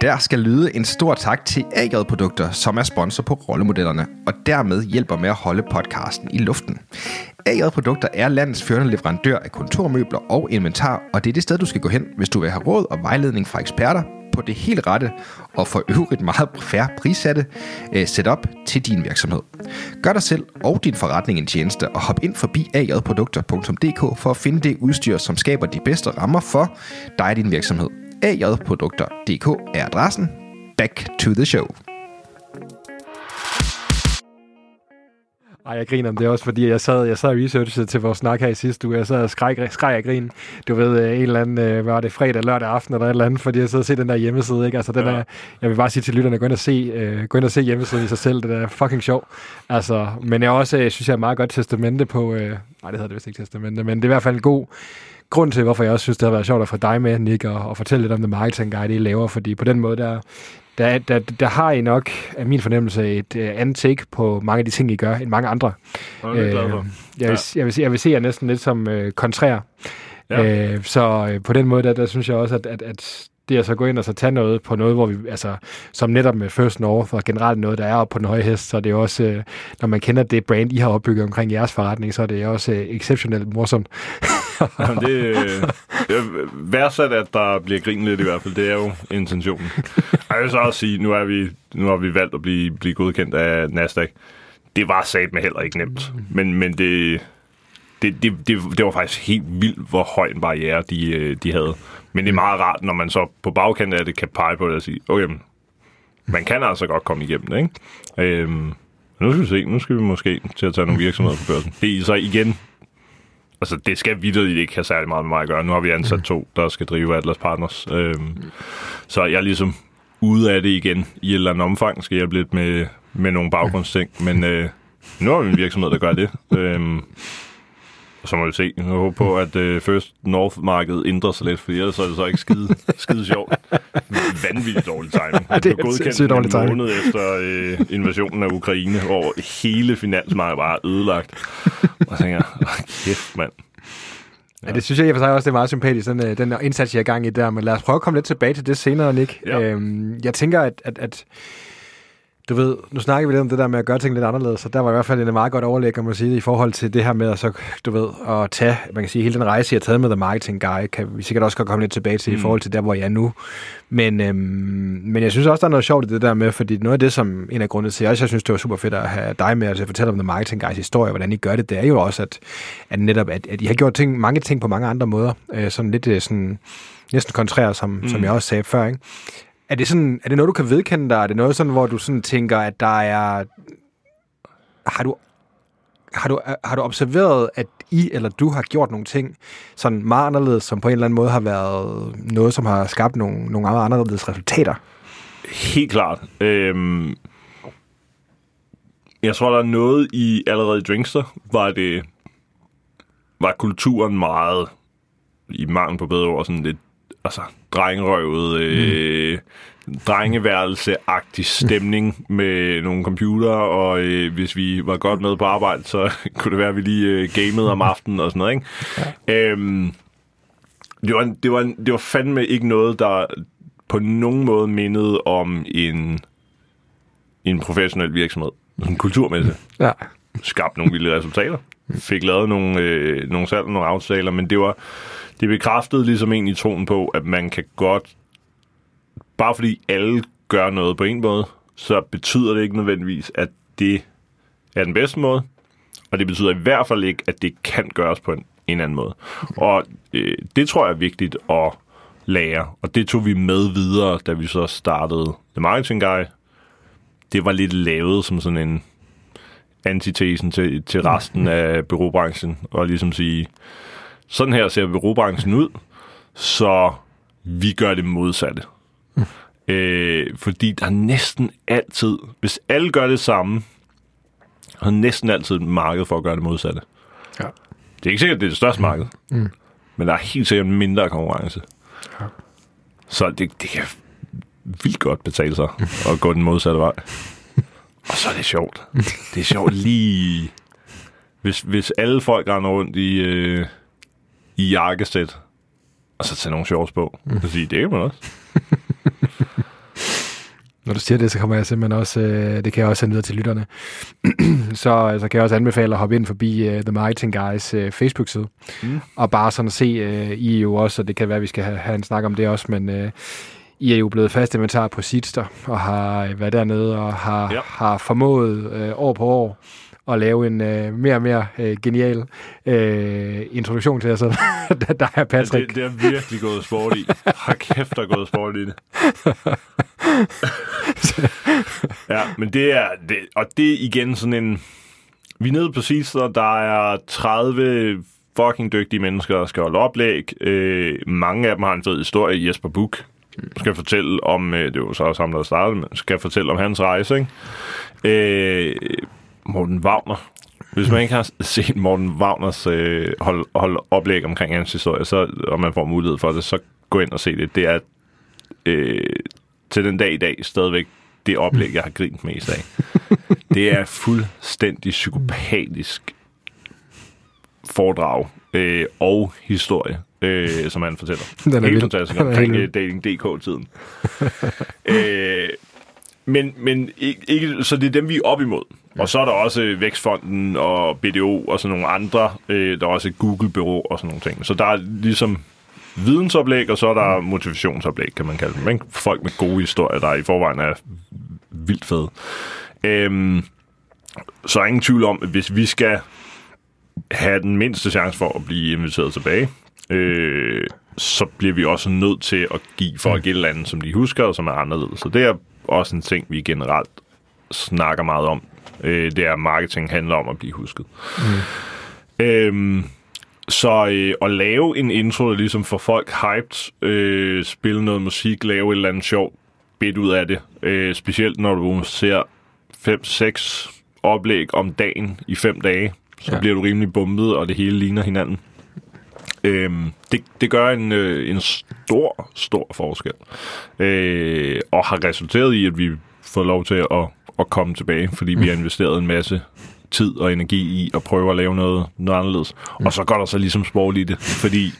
Der skal lyde en stor tak til AJ Produkter, som er sponsor på rollemodellerne, og dermed hjælper med at holde podcasten i luften. AJ Produkter er landets førende leverandør af kontormøbler og inventar, og det er det sted, du skal gå hen, hvis du vil have råd og vejledning fra eksperter på det helt rette og for øvrigt meget færre prissatte øh, setup til din virksomhed. Gør dig selv og din forretning en tjeneste og hop ind forbi ajprodukter.dk for at finde det udstyr, som skaber de bedste rammer for dig og din virksomhed ajprodukter.dk er adressen. Back to the show. Ej, jeg griner, det er også fordi, jeg sad, jeg sad og researchede til vores snak her i sidste uge. Jeg sad og skreg, skreg af grin. Du ved, øh, en eller anden, øh, var det, fredag, lørdag aften eller et eller andet, fordi jeg sad og se den der hjemmeside, ikke? Altså, den Ja. er, jeg vil bare sige til lytterne, gå ind og se, øh, gå ind og se hjemmesiden i sig selv. Det er fucking sjov. Altså, men jeg også, synes jeg, er meget godt testamente på, øh, nej, det hedder det vist ikke testamente, men det er i hvert fald en god grund til, hvorfor jeg også synes, det har været sjovt at få dig med, Nick, og, og fortælle lidt om det marketing guide, I laver, fordi på den måde, der, der, der, der har I nok, af min fornemmelse, et øh, andet take på mange af de ting, I gør, end mange andre. Er jeg. Øh, jeg, vil, jeg, vil, se- jeg vil se jer næsten lidt som øh, kontrær. Ja. Ja. Øh, så øh, på den måde, der, der synes jeg også, at, at, at det at så gå ind og så tage noget på noget, hvor vi, altså, som netop med First North og generelt noget, der er oppe på den høje hest, så er det jo også, øh, når man kender det brand, I har opbygget omkring jeres forretning, så er det også øh, exceptionelt morsomt. Jamen, det, er værdsat, at der bliver grinet lidt i hvert fald. Det er jo intentionen. Jeg vil så også sige, nu, er vi, nu har vi valgt at blive, blive godkendt af Nasdaq. Det var sat med heller ikke nemt. Men, men det, det, det, det, det var faktisk helt vildt, hvor høj en barriere de, øh, de havde. Men det er meget rart, når man så på bagkanten af det kan pege på det og sige, okay, man kan altså godt komme igennem det, ikke? Øhm, nu skal vi se, nu skal vi måske til at tage nogle virksomheder på børsen. Det er så igen Altså, det skal vidderligt ikke have særlig meget med mig at gøre. Nu har vi ansat to, der skal drive Atlas Partners. Øhm, så jeg er ligesom ude af det igen i et eller andet omfang. Skal hjælpe lidt med, med nogle baggrundsting. Men øh, nu har vi en virksomhed, der gør det. Øhm, så må vi se. Jeg håber på, at øh, First North-markedet ændrer sig lidt, for ellers er det så ikke skide, skide sjovt. Vanvittigt dårlig timing. Ja, det er godkendt dårlig timing. måned efter øh, invasionen af Ukraine, hvor hele finansmarkedet var ødelagt. Og så tænker jeg, "Åh, kæft mand. Ja. det synes jeg i og for sig også, det er meget sympatisk, den, øh, den indsats, jeg i gang i der. Men lad os prøve at komme lidt tilbage til det senere, Nick. Ja. Øhm, jeg tænker, at, at, at du ved, nu snakker vi lidt om det der med at gøre ting lidt anderledes, så der var i hvert fald en meget godt overlæg, kan man sige, i forhold til det her med at, så, du ved, at tage, man kan sige, hele den rejse, jeg har taget med The Marketing Guy, kan vi sikkert også godt komme lidt tilbage til mm. i forhold til der, hvor jeg er nu. Men, øhm, men jeg synes også, der er noget sjovt i det der med, fordi noget af det, som en af grundene til, at jeg også synes, det var super fedt at have dig med, at fortælle om The Marketing Guys historie, hvordan I gør det, det er jo også, at, at netop, at, at I har gjort ting, mange ting på mange andre måder, øh, sådan lidt øh, sådan, næsten kontrær, som, mm. som jeg også sagde før, ikke? Er det, sådan, er det noget, du kan vedkende dig? Er det noget, sådan, hvor du sådan tænker, at der er... Har du, har, du, har du observeret, at I eller du har gjort nogle ting sådan meget anderledes, som på en eller anden måde har været noget, som har skabt nogle, nogle andre anderledes resultater? Helt klart. Øhm, jeg tror, der er noget i allerede i Drinkster, var det var kulturen meget i mangel på bedre ord, sådan lidt altså, drengerøvet, øh, drengeværelse-agtig stemning med nogle computer, og øh, hvis vi var godt med på arbejde, så kunne det være, at vi lige øh, gamede om aftenen og sådan noget, ikke? Ja. Øhm, det, var, det, var, det var fandme ikke noget, der på nogen måde mindede om en, en professionel virksomhed. Sådan kulturmæssigt Ja. skabt nogle vilde resultater. Fik lavet nogle, øh, nogle salg, nogle aftaler, men det var det bekræftede ligesom en i troen på, at man kan godt, bare fordi alle gør noget på en måde, så betyder det ikke nødvendigvis, at det er den bedste måde, og det betyder i hvert fald ikke, at det kan gøres på en, en anden måde. Og øh, det tror jeg er vigtigt at lære, og det tog vi med videre, da vi så startede The Marketing Guy. Det var lidt lavet som sådan en antitesen til, til resten af byråbranchen, og ligesom sige, sådan her ser byråbranchen ud, så vi gør det modsatte. Øh, fordi der er næsten altid, hvis alle gør det samme, der næsten altid et marked for at gøre det modsatte. Ja. Det er ikke sikkert, at det er det største marked, mm. men der er helt sikkert mindre konkurrence. Ja. Så det, det kan vildt godt betale sig at gå den modsatte vej. Og så er det sjovt. Det er sjovt lige... Hvis, hvis alle folk render rundt i, øh, i jakkesæt, og så tage nogle shorts på, mm. så sige, det kan man også. Når du siger det, så kommer jeg simpelthen også, øh, det kan jeg også sende videre til lytterne. så, så kan jeg også anbefale at hoppe ind forbi uh, The Marketing Guys uh, Facebook-side. Mm. Og bare sådan se, uh, I er jo også, og det kan være, at vi skal have, have en snak om det også, men uh, I er jo blevet fast inventar på Seedster, og har øh, været dernede og har, ja. har formået øh, år på år at lave en øh, mere og mere øh, genial øh, introduktion til jer selv. der, der er Patrick. Det, det er virkelig gået sport i. Har kæft, der er gået sport i det. ja, men det er... Det, og det er igen sådan en... Vi er nede på Seedster, der er 30 fucking dygtige mennesker, der skal holde oplæg. Øh, mange af dem har en fed historie. Jesper Buch skal fortælle om... Øh, det var så også ham, der startede, men skal fortælle om hans rejse, ikke? Øh, Morten Wagner. Hvis man ikke har set Morten Wagners øh, hold, hold oplæg omkring hans historie, så, og man får mulighed for det, så gå ind og se det. Det er øh, til den dag i dag stadigvæk det oplæg, jeg har grint mest af. Det er fuldstændig psykopatisk foredrag øh, og historie, øh, som han fortæller. Den er Helt fantastisk omkring øh, dating.dk-tiden. øh, men, men ikke, ikke, så det er dem, vi er op imod. Ja. Og så er der også øh, Vækstfonden og BDO og sådan nogle andre. Øh, der er også et Google-bureau og sådan nogle ting. Så der er ligesom vidensoplæg, og så er der motivationsoplæg, kan man kalde dem. Ikke? Folk med gode historier, der i forvejen er vildt fede. Øhm, så er ingen tvivl om, at hvis vi skal have den mindste chance for at blive inviteret tilbage, øh, så bliver vi også nødt til at give folk et eller andet, som de husker, og som er anderledes. Så det er også en ting, vi generelt snakker meget om. Øh, det er, at marketing handler om at blive husket. Mm. Øhm, så øh, at lave en intro, der ligesom får folk hyped, øh, spille noget musik, lave et eller andet sjovt bit ud af det. Øh, specielt når du ser 5-6 oplæg om dagen i 5 dage, så ja. Bliver du rimelig bumpet, og det hele ligner hinanden. Øhm, det, det gør en, øh, en stor, stor forskel. Øh, og har resulteret i, at vi får lov til at, at komme tilbage, fordi vi har investeret en masse tid og energi i at prøve at lave noget, noget anderledes. Og så går der så ligesom sport i det, fordi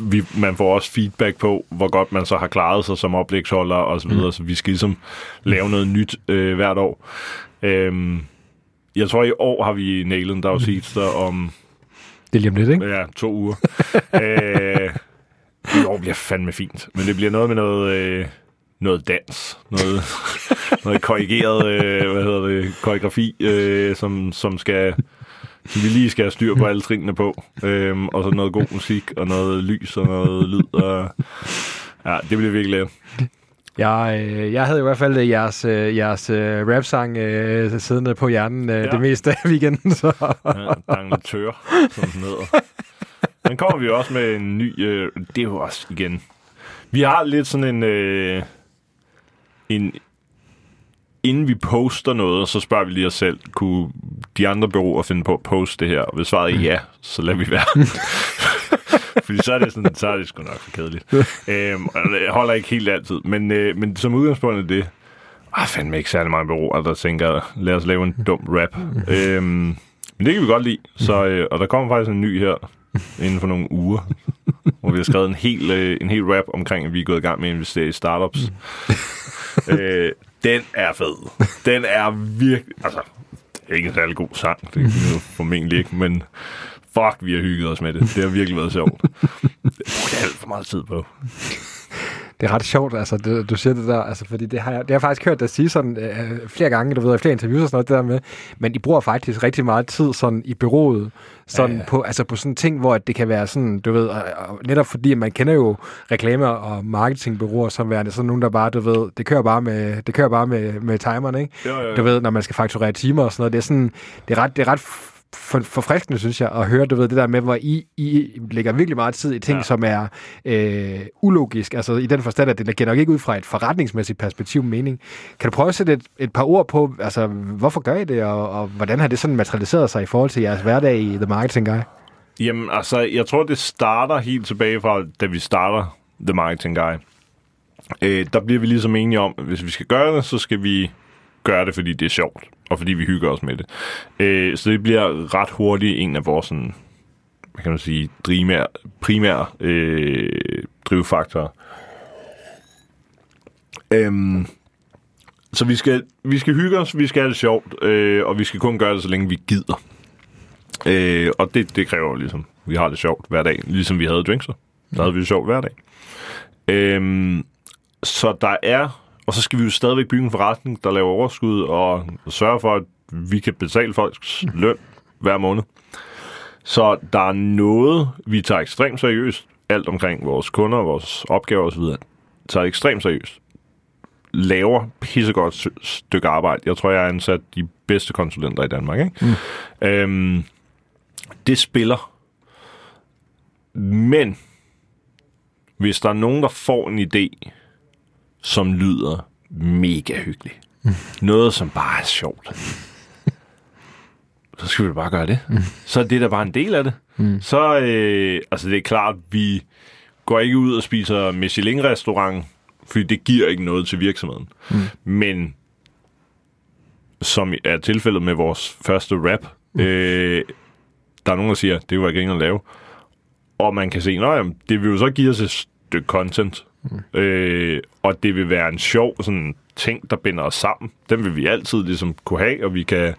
vi, man får også feedback på, hvor godt man så har klaret sig som oplægsholder og så videre, så vi skal ligesom lave noget nyt øh, hvert år. Øhm, jeg tror, i år har vi nailet en Dags der om det er lige om lidt, ikke? Ja, to uger. øh, I år bliver fandme fint. Men det bliver noget med noget, øh, noget dans. Noget, noget korrigeret, øh, hvad hedder det, koreografi, øh, som, som skal... Som vi lige skal have styr på alle trinene på. Øhm, og så noget god musik, og noget lys, og noget lyd. Og, ja, det bliver virkelig lækkert. Jeg, øh, jeg havde i hvert fald øh, jeres, øh, jeres øh, rap-sang øh, siddende på hjernen øh, Ja. det meste af weekenden. Så. Ja, Dangletør, som den hedder. Den kommer vi også med en ny... Øh, det er jo også igen... Vi har lidt sådan en... Øh, en inden vi poster noget, så spørger vi lige os selv, kunne de andre bureauer finde på at poste det her? Og hvis svaret er ja, så lader vi være. Fordi så er det, sådan, så er det sgu nok for kedeligt. øhm, og det holder ikke helt altid. Men, øh, men som udgangspunkt er det, ah, fandme ikke særlig mange bureauer, der altså, tænker, lad os lave en dum rap. øhm, men det kan vi godt lide. Så, øh, og der kommer faktisk en ny her inden for nogle uger, hvor vi har skrevet en hel, øh, en hel rap omkring, at vi er gået i gang med at investere i startups. øh, den er fed. Den er virkelig... Altså, det er ikke en særlig god sang. Det er jo formentlig ikke, men fuck, vi har hygget os med det. Det har virkelig været sjovt. Det brugte alt for meget tid på. Det er ret sjovt, altså, det, du siger det der, altså, fordi det har jeg, det har jeg faktisk hørt dig sige sådan øh, flere gange, du ved, i flere interviews og sådan noget, det der med, men I bruger faktisk rigtig meget tid sådan i byrådet, sådan Ja, ja, på, altså på sådan ting, hvor at det kan være sådan, du ved, og, og netop fordi man kender jo reklamer og marketingbureauer som værende sådan nogen, der bare, du ved, det kører bare med, det kører bare med, med timeren, ikke? Jo, jo, jo. Du ved, når man skal fakturere timer og sådan noget, det er sådan, det er ret, det er ret for, forfriskende, synes jeg, at høre, du ved, det der med, hvor I, I lægger virkelig meget tid i ting, Ja. som er øh, ulogisk, altså i den forstand, at det giver nok ikke ud fra et forretningsmæssigt perspektiv mening. Kan du prøve at sætte et, et par ord på, altså, hvorfor gør I det, og, og hvordan har det sådan materialiseret sig i forhold til jeres hverdag i The Marketing Guy? Jamen, altså, jeg tror, det starter helt tilbage fra, da vi starter The Marketing Guy. Øh, der bliver vi ligesom enige om, at hvis vi skal gøre det, så skal vi gøre det, fordi det er sjovt, og fordi vi hygger os med det. Øh, så det bliver ret hurtigt en af vores sådan, hvad kan man sige, primære, primære øh, drivfaktorer. Øhm, så vi skal, vi skal hygge os, vi skal have det sjovt, øh, og vi skal kun gøre det, så længe vi gider. Øh, og det, det kræver ligesom, vi har det sjovt hver dag, ligesom vi havde drinkser. Der havde vi det sjovt hver dag. Øhm, så der er, og så skal vi jo stadigvæk bygge en forretning, der laver overskud og sørge for, at vi kan betale folks løn hver måned. Så der er noget, vi tager ekstremt seriøst, alt omkring vores kunder, vores opgaver osv., tager ekstremt seriøst. Laver pissegodt st- stykke arbejde. Jeg tror, jeg har ansat de bedste konsulenter i Danmark. Ikke? Mm. Øhm, det spiller. Men hvis der er nogen, der får en idé, som lyder mega hyggelig, mm. noget, som bare er sjovt, så skal vi bare gøre det. Mm. Så er det der bare en del af det. Mm. Så, øh, altså det er klart, vi går ikke ud og spiser Michelin-restaurant, fordi det giver ikke noget til virksomheden. Mm. Men som er tilfældet med vores første rap, mm. øh, der er nogen, der siger, det var ikke at lave. Og man kan se, at det vil jo så give os et stykke content. Mm. Øh, og det vil være en sjov sådan, ting, der binder os sammen. Den vil vi altid ligesom kunne have, og vi kan,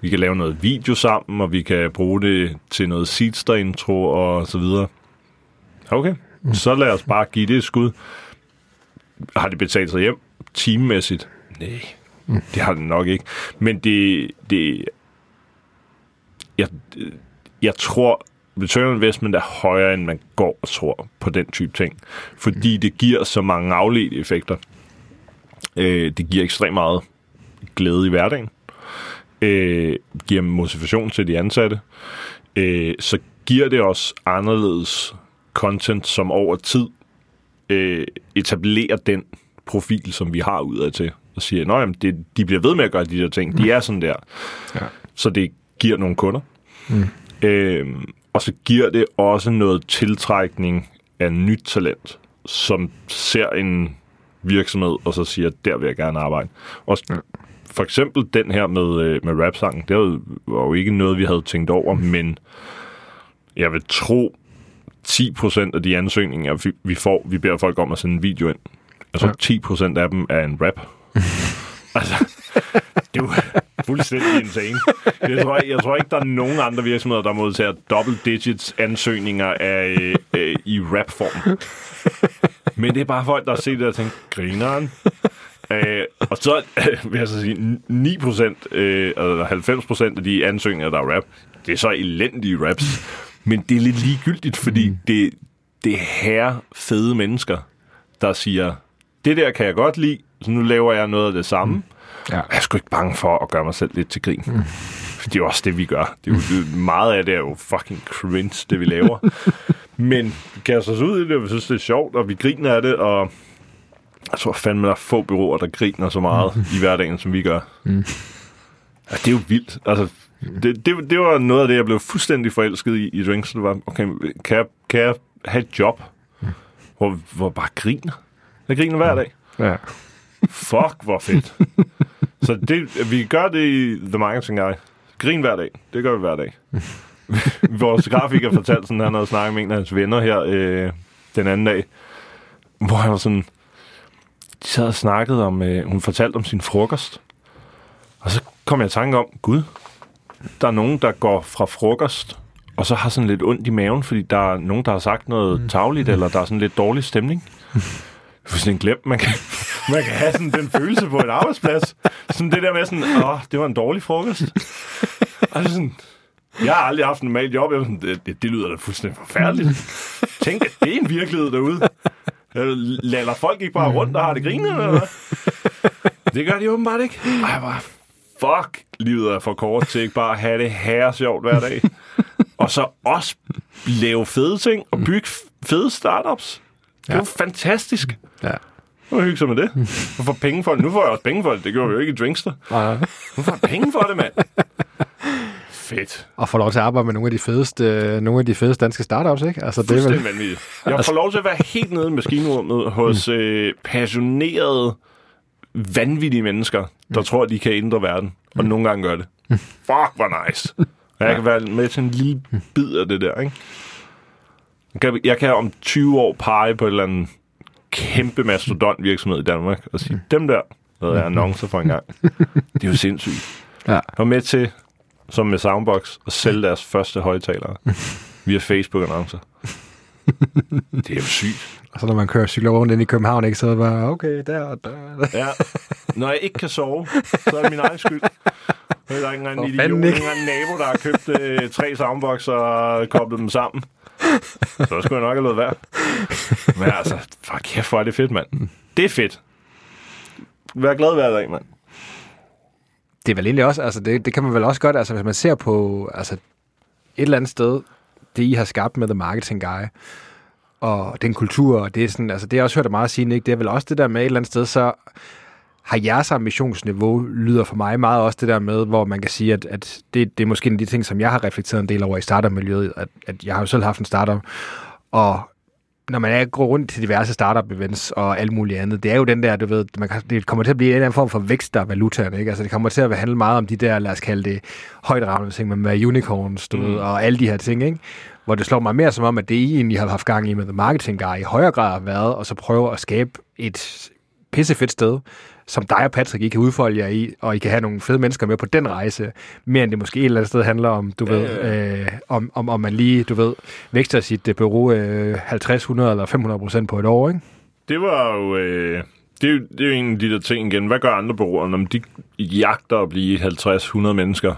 vi kan lave noget video sammen, og vi kan bruge det til noget Seedster-intro og så videre. Okay, mm. så lad os bare give det et skud. Har det betalt sig hjem teammæssigt? Nej, mm. det har det nok ikke. Men det, det jeg, jeg tror, return on investment er højere, end man går og tror på den type ting. Fordi det giver så mange afledte effekter. Øh, det giver ekstremt meget glæde i hverdagen. Øh, giver motivation til de ansatte. Øh, så giver det os anderledes content, som over tid øh, etablerer den profil, som vi har udad til. Og siger, at de bliver ved med at gøre de der ting. De er sådan der. Ja. Så det giver nogle kunder. Mm. Øh, og så giver det også noget tiltrækning af nyt talent, som ser en virksomhed, og så siger, der vil jeg gerne arbejde. Og for eksempel den her med, øh, med rap-sangen, det var jo ikke noget, vi havde tænkt over, men jeg vil tro, 10% af de ansøgninger, vi får, vi beder folk om at sende en video ind. Altså ja. 10% af dem er en rap. altså, det er fuldstændig insane. Jeg tror, jeg tror ikke, der er nogen andre virksomheder, der modtager double digits ansøgninger af, øh, i rap-form. Men det er bare folk, der har set det og tænkt, grineren. Øh, og så øh, vil jeg så sige, 9 procent, øh, eller 90 procent af de ansøgninger, der er rap, det er så elendige raps. Men det er lidt ligegyldigt, fordi mm. det, det er her fede mennesker, der siger, det der kan jeg godt lide, så nu laver jeg noget af det samme. Mm. Ja. Jeg er sgu ikke bange for at gøre mig selv lidt til grin. Mm. Det er jo også det, vi gør. Det er jo, det, meget af det er jo fucking cringe, det vi laver. Men vi kaster os ud i det, og vi synes, det er sjovt, og vi griner af det, og jeg tror fandme, der er få byråer, der griner så meget i hverdagen, som vi gør. Mm. Ja, det er jo vildt. Altså, det, det, det var noget af det, jeg blev fuldstændig forelsket i, i Drinks. Det var, okay, kan jeg, kan jeg have et job, hvor, hvor bare griner? Jeg griner hver dag. Ja. Fuck, hvor fedt. så det, vi gør det i The Marketing Guy. Grin hver dag. Det gør vi hver dag. Vores grafiker fortalte sådan, at han havde snakket med en af hans venner her øh, den anden dag, hvor han var sådan, de sad og snakkede om, øh, hun fortalte om sin frokost. Og så kom jeg i tanke om, gud, der er nogen, der går fra frokost, og så har sådan lidt ondt i maven, fordi der er nogen, der har sagt noget mm. tagligt, eller der er sådan lidt dårlig stemning. fuldstændig glemt. Man kan, man kan have sådan den følelse på en arbejdsplads. Sådan det der med sådan, åh, det var en dårlig frokost. Altså sådan, jeg har aldrig haft en normal job. Jeg sådan, det, det, det lyder da fuldstændig forfærdeligt. Tænk, at det er en virkelighed derude. Lader folk ikke bare rundt og har det grinet, eller Det gør de åbenbart ikke. Ej, bare, fuck, livet er for kort til ikke bare at have det her sjovt hver dag. Og så også lave fede ting og bygge fede startups. Det er ja. jo fantastisk. Ja. Nu hygge sig med det. Nu får penge for det. Nu får jeg også penge for det. Det gjorde vi jo ikke i Drinkster. Nej. Nu får jeg penge for det, mand. Fedt. Og får lov til at arbejde med nogle af de fedeste, nogle af de fedeste danske startups, ikke? Altså, det er vel... vanvittigt. Jeg får lov til at være helt nede i maskinrummet hos mm. øh, passionerede, vanvittige mennesker, der mm. tror, at de kan ændre verden. Og mm. nogle gange gør det. Fuck, hvor nice. Og jeg kan være med til en lille bid af det der, ikke? Jeg kan, jeg kan om 20 år pege på et eller andet kæmpe mastodont virksomhed i Danmark og sige, dem der lavede jeg annoncer for en gang. Det er jo sindssygt. Ja. Jeg var med til, som med Soundbox, at sælge deres første højtalere via Facebook-annoncer. Det er jo sygt. Og så når man kører cykler rundt ind i København, ikke, så er det bare, okay, der og der. Ja. Når jeg ikke kan sove, så er det min egen skyld. Der er ikke engang en idiot, ikke engang en nabo, der har købt øh, tre soundbox og koblet dem sammen. Så skulle jeg nok have lavet værd. Men altså, fuck kæft, hvor er det fedt, mand. Det er fedt. Vær glad hver dag, mand. Det er vel egentlig også, altså det, det kan man vel også godt, altså hvis man ser på, altså et eller andet sted, det I har skabt med The Marketing Guy, og den kultur, og det er sådan, altså det har jeg også hørt dig meget sige, Nick, det er vel også det der med et eller andet sted, så har jeres ambitionsniveau lyder for mig meget også det der med, hvor man kan sige, at, at det, det er måske en af de ting, som jeg har reflekteret en del over i startup-miljøet, at, at jeg har jo selv haft en startup, og når man er går rundt til diverse startup-events og alt muligt andet, det er jo den der, du ved, man det kommer til at blive en eller anden form for vækst af valutaen, ikke? Altså det kommer til at handle meget om de der, lad os kalde det, højdragende ting, med unicorns, du mm. ved, og alle de her ting, ikke? Hvor det slår mig mere som om, at det I egentlig har haft gang i med The Marketing Guy i højere grad har været, og så prøve at skabe et pissefedt sted, som dig og Patrick, I kan udfolde jer i, og I kan have nogle fede mennesker med på den rejse, mere end det måske et eller andet sted handler om, du ved, øh, om, om, om man lige, du ved, vækster sit øh, bureau øh, 50, 100 eller 500 procent på et år, ikke? Det var jo... Øh, det, er jo det er jo en af de der ting igen. Hvad gør andre bureauer, når de jagter at blive 50-100 mennesker?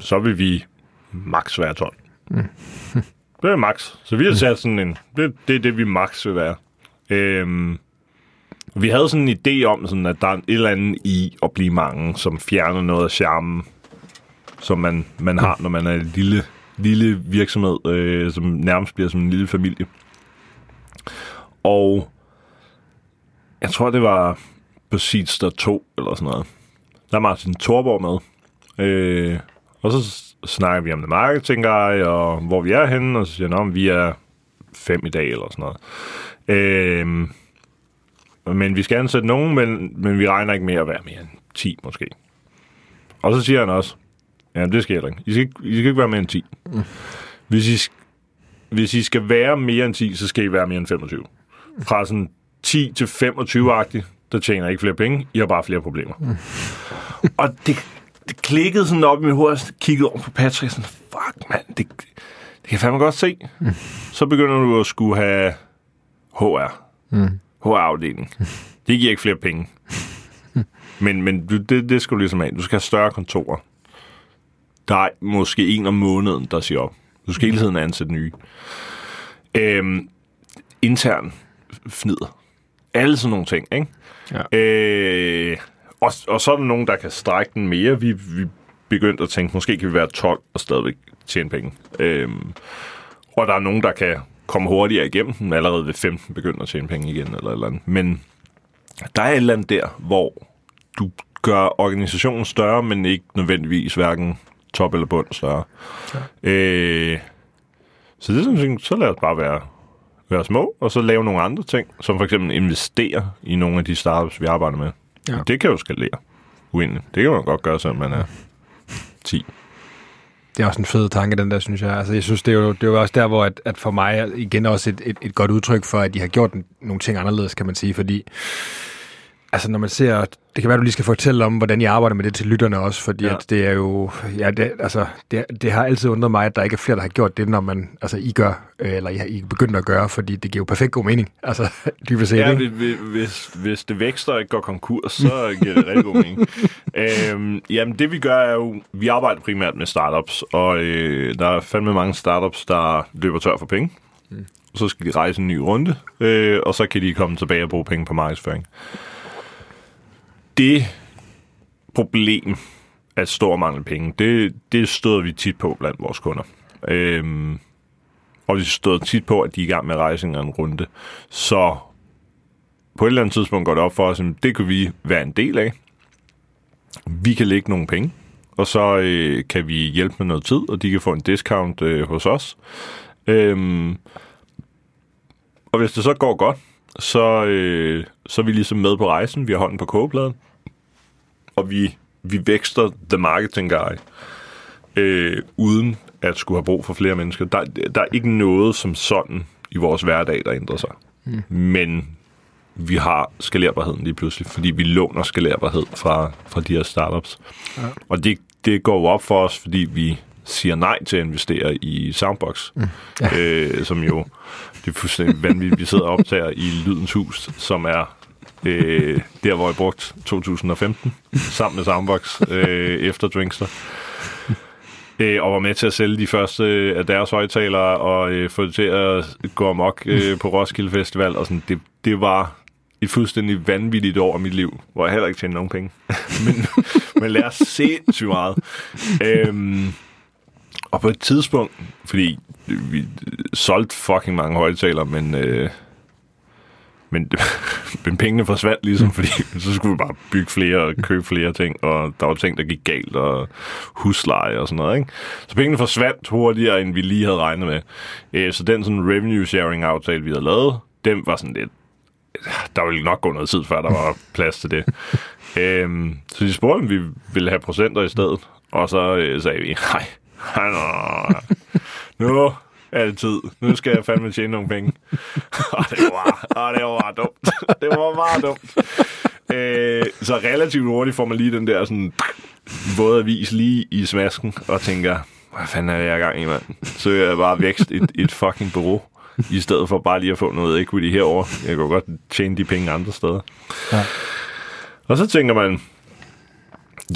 Så vil vi max være 12. Mm. det er max. Så vi har sat sådan en... Det, det er det, vi max vil være. Øhm, vi havde sådan en idé om, sådan, at der er et eller andet i at blive mange, som fjerner noget af charmen, som man, man har, når man er en lille, lille virksomhed, øh, som nærmest bliver som en lille familie. Og jeg tror, det var på Seedster 2 eller sådan noget. Der er Martin Thorborg med. Øh, og så snakker vi om det marketing guy, og hvor vi er henne, og så siger han, vi er fem i dag, eller sådan noget. Øh, men vi skal ansætte nogen, men, men vi regner ikke med at være mere end 10 måske. Og så siger han også, ja, det sker ikke. I skal ikke, I skal ikke være mere end 10. Hvis I, hvis I skal være mere end 10, så skal I være mere end 25. Fra sådan 10 til 25-agtigt, der tjener I ikke flere penge. I har bare flere problemer. og det, det klikkede sådan op i mit hoved, og kiggede over på Patrick, sådan, fuck mand, det, det kan jeg fandme godt se. Så begynder du at skulle have HR. Mm. HR-afdeling. Det giver ikke flere penge. Men, men du, det, det skal du ligesom have. Du skal have større kontorer. Der er måske en om måneden, der siger op. Du skal hele tiden ansætte nye. Øhm, intern fnider. Alle sådan nogle ting, ikke? Ja. Øh, og, og så er der nogen, der kan strække den mere. Vi, vi begyndte at tænke, måske kan vi være 12 og stadigvæk tjene penge. Øhm, og der er nogen, der kan komme hurtigere igennem den, allerede ved 15 begynder at tjene penge igen, eller eller andet. Men der er et eller andet der, hvor du gør organisationen større, men ikke nødvendigvis hverken top eller bund større. Ja. Øh, så det er sådan, så lad os bare være, være små, og så lave nogle andre ting, som for eksempel investere i nogle af de startups, vi arbejder med. Ja. Det kan jo skalere uendeligt. Det kan man godt gøre, selvom man er 10. Det er også en fed tanke, den der, synes jeg. Altså, jeg synes, det er jo, det er jo også der, hvor at, at for mig igen også et, et, et godt udtryk for, at de har gjort nogle ting anderledes, kan man sige, fordi altså, når man ser, det kan være, du lige skal fortælle om, hvordan jeg arbejder med det til lytterne også, fordi ja. At det er jo, ja, det, altså, det, det har altid undret mig, at der ikke er flere, der har gjort det, når man, altså, I gør, øh, eller I, I er begyndt at gøre, fordi det giver jo perfekt god mening, altså, dybest set, Ja, ikke? hvis, hvis, hvis det vækster og ikke går konkurs, så giver det rigtig god mening. øhm, jamen, det vi gør er jo, vi arbejder primært med startups, og øh, der er fandme mange startups, der løber tør for penge. Mm. Så skal de rejse en ny runde, øh, og så kan de komme tilbage og bruge penge på markedsføring. Det problem at stor mangel penge, det, det støder vi tit på blandt vores kunder. Øhm, og vi støder tit på, at de er i gang med at en runde. Så på et eller andet tidspunkt går det op for os, at det kan vi være en del af. Vi kan lægge nogle penge, og så øh, kan vi hjælpe med noget tid, og de kan få en discount øh, hos os. Øhm, og hvis det så går godt, så, øh, så er vi ligesom med på rejsen. Vi har hånden på kogepladen, og vi, vi vækster the marketing guy, øh, uden at skulle have brug for flere mennesker. Der, der er ikke noget som sådan i vores hverdag, der ændrer sig. Mm. Men vi har skalerbarheden lige pludselig, fordi vi låner skalerbarhed fra, fra de her startups. Ja. Og det, det går op for os, fordi vi siger nej til at investere i Soundbox, mm. ja. øh, som jo det er fuldstændig vanvittigt. Vi sidder og optager i Lydens Hus, som er øh, der, hvor jeg brugte 2015 sammen med Soundbox øh, efter Drinkster. Øh, og var med til at sælge de første af deres højtalere og øh, få det til at gå amok øh, på Roskilde Festival. Og sådan, det, det var et fuldstændig vanvittigt år af mit liv, hvor jeg heller ikke tjente nogen penge. men, men lærer sindssygt meget. Øhm, og på et tidspunkt, fordi vi solgte fucking mange højtalere, men, øh, men, men pengene forsvandt ligesom, fordi så skulle vi bare bygge flere og købe flere ting, og der var ting, der gik galt, og husleje og sådan noget. Ikke? Så pengene forsvandt hurtigere, end vi lige havde regnet med. Øh, så den sådan revenue sharing aftale, vi havde lavet, den var sådan lidt der ville nok gå noget tid, før der var plads til det. øhm, så de spurgte, om vi ville have procenter i stedet. Og så øh, sagde vi, nej, nu er det tid. Nu skal jeg fandme tjene nogle penge. og det var, og det var dumt. det var meget dumt. Øh, så relativt hurtigt får man lige den der sådan våde avis lige i smasken, og tænker, hvad fanden er jeg i gang i, mand? Så jeg bare vækst et, et fucking bureau i stedet for bare lige at få noget equity herover. Jeg kan godt tjene de penge andre steder. Ja. Og så tænker man,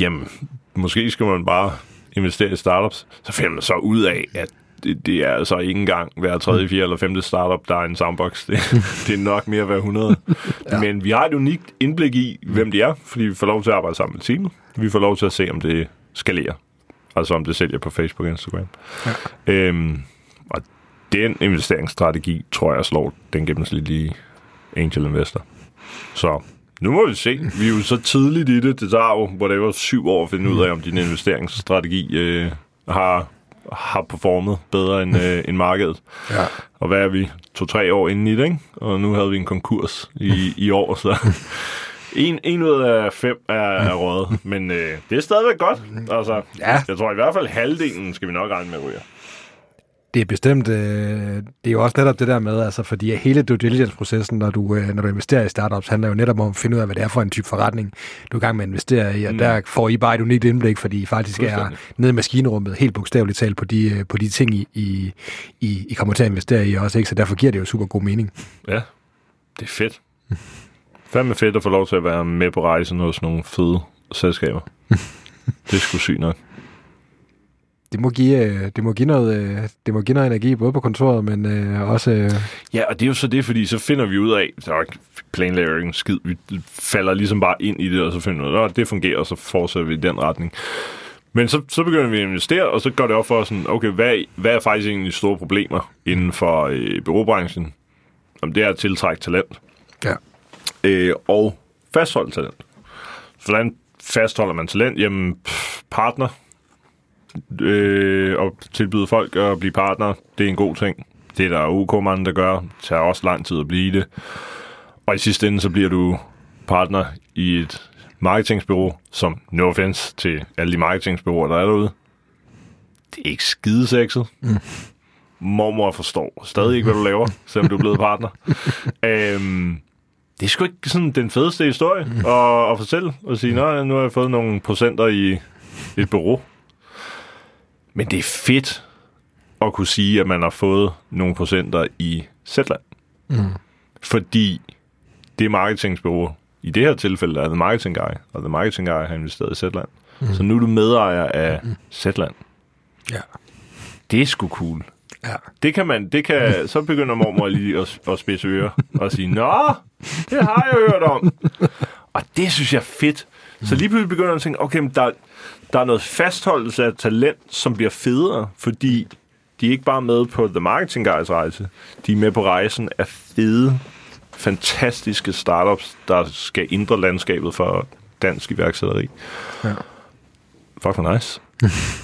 jamen, måske skal man bare investere i startups. Så finder man så ud af, at det, det er altså ikke engang hver tredje, fjerde eller femte startup, der er en soundbox. Det, det er nok mere hver 100. ja. Men vi har et unikt indblik i, hvem de er, fordi vi får lov til at arbejde sammen med teamet. Vi får lov til at se, om det skalerer. Altså om det sælger på Facebook og Instagram. Ja. Øhm, og den investeringsstrategi, tror jeg, slår den gennemsnitlige angel investor. Så nu må vi se. Vi er jo så tidligt i det. Det tager jo, whatever, syv år at finde ud af, om din investeringsstrategi øh, har, har performet bedre end, øh, end markedet. Ja. Og hvad er vi? To-tre år inde i det, ikke? Og nu havde vi en konkurs i, i år, så... En, en ud af fem er, er røget, men øh, det er stadigvæk godt. Altså, ja. Jeg tror i hvert fald halvdelen skal vi nok regne med ryger. Det er bestemt, øh, det er jo også netop det der med, altså fordi hele due diligence-processen, når du, øh, når du investerer i startups, handler jo netop om at finde ud af, hvad det er for en type forretning, du er i gang med at investere i, og mm. der får I bare et unikt indblik, fordi I faktisk er nede i maskinrummet, helt bogstaveligt talt, på de, øh, på de ting, I, I, I kommer til at investere i også, ikke? så derfor giver det jo super god mening. Ja, det er fedt. Fandme fedt at få lov til at være med på rejsen hos nogle fede selskaber. det er sgu sygt nok det må give, øh, det må give noget, øh, det må give noget energi, både på kontoret, men øh, også... Ja, og det er jo så det, fordi så finder vi ud af, så er planlægning skid, vi falder ligesom bare ind i det, og så finder vi ud af, det fungerer, og så fortsætter vi i den retning. Men så, så begynder vi at investere, og så går det op for sådan, okay, hvad, hvad er faktisk egentlig de store problemer inden for øh, byråbranchen? Om det er at tiltrække talent. Ja. Øh, og fastholde talent. Hvordan fastholder man talent? Jamen, pff, partner øh, og tilbyde folk at blive partner, det er en god ting. Det er der OK mange, der gør. Det tager også lang tid at blive det. Og i sidste ende, så bliver du partner i et marketingsbureau, som no offense til alle de marketingsbureauer, der er derude. Det er ikke skidesexet. Mm. Mormor forstår stadig ikke, hvad du laver, selvom du er blevet partner. øhm, det er sgu ikke sådan den fedeste historie mm. at, at fortælle og sige, nu har jeg fået nogle procenter i et bureau. Men det er fedt at kunne sige, at man har fået nogle procenter i Zetland. Mm. Fordi det marketingsbureau, i det her tilfælde er The Marketing Guy, og The Marketing Guy har investeret i Zetland. Mm. Så nu er du medejer af mm. Zetland. Ja. Det er sgu cool. Ja. Det kan man, det kan, så begynder mormor lige at, at spidse ører og sige, Nå, det har jeg hørt om. Og det synes jeg er fedt. Så lige pludselig begynder man at tænke, okay, men der, der er noget fastholdelse af talent, som bliver federe, fordi de er ikke bare med på The Marketing Guys rejse, de er med på rejsen af fede, fantastiske startups, der skal ændre landskabet for dansk iværksætteri. Ja. Fuck for nice.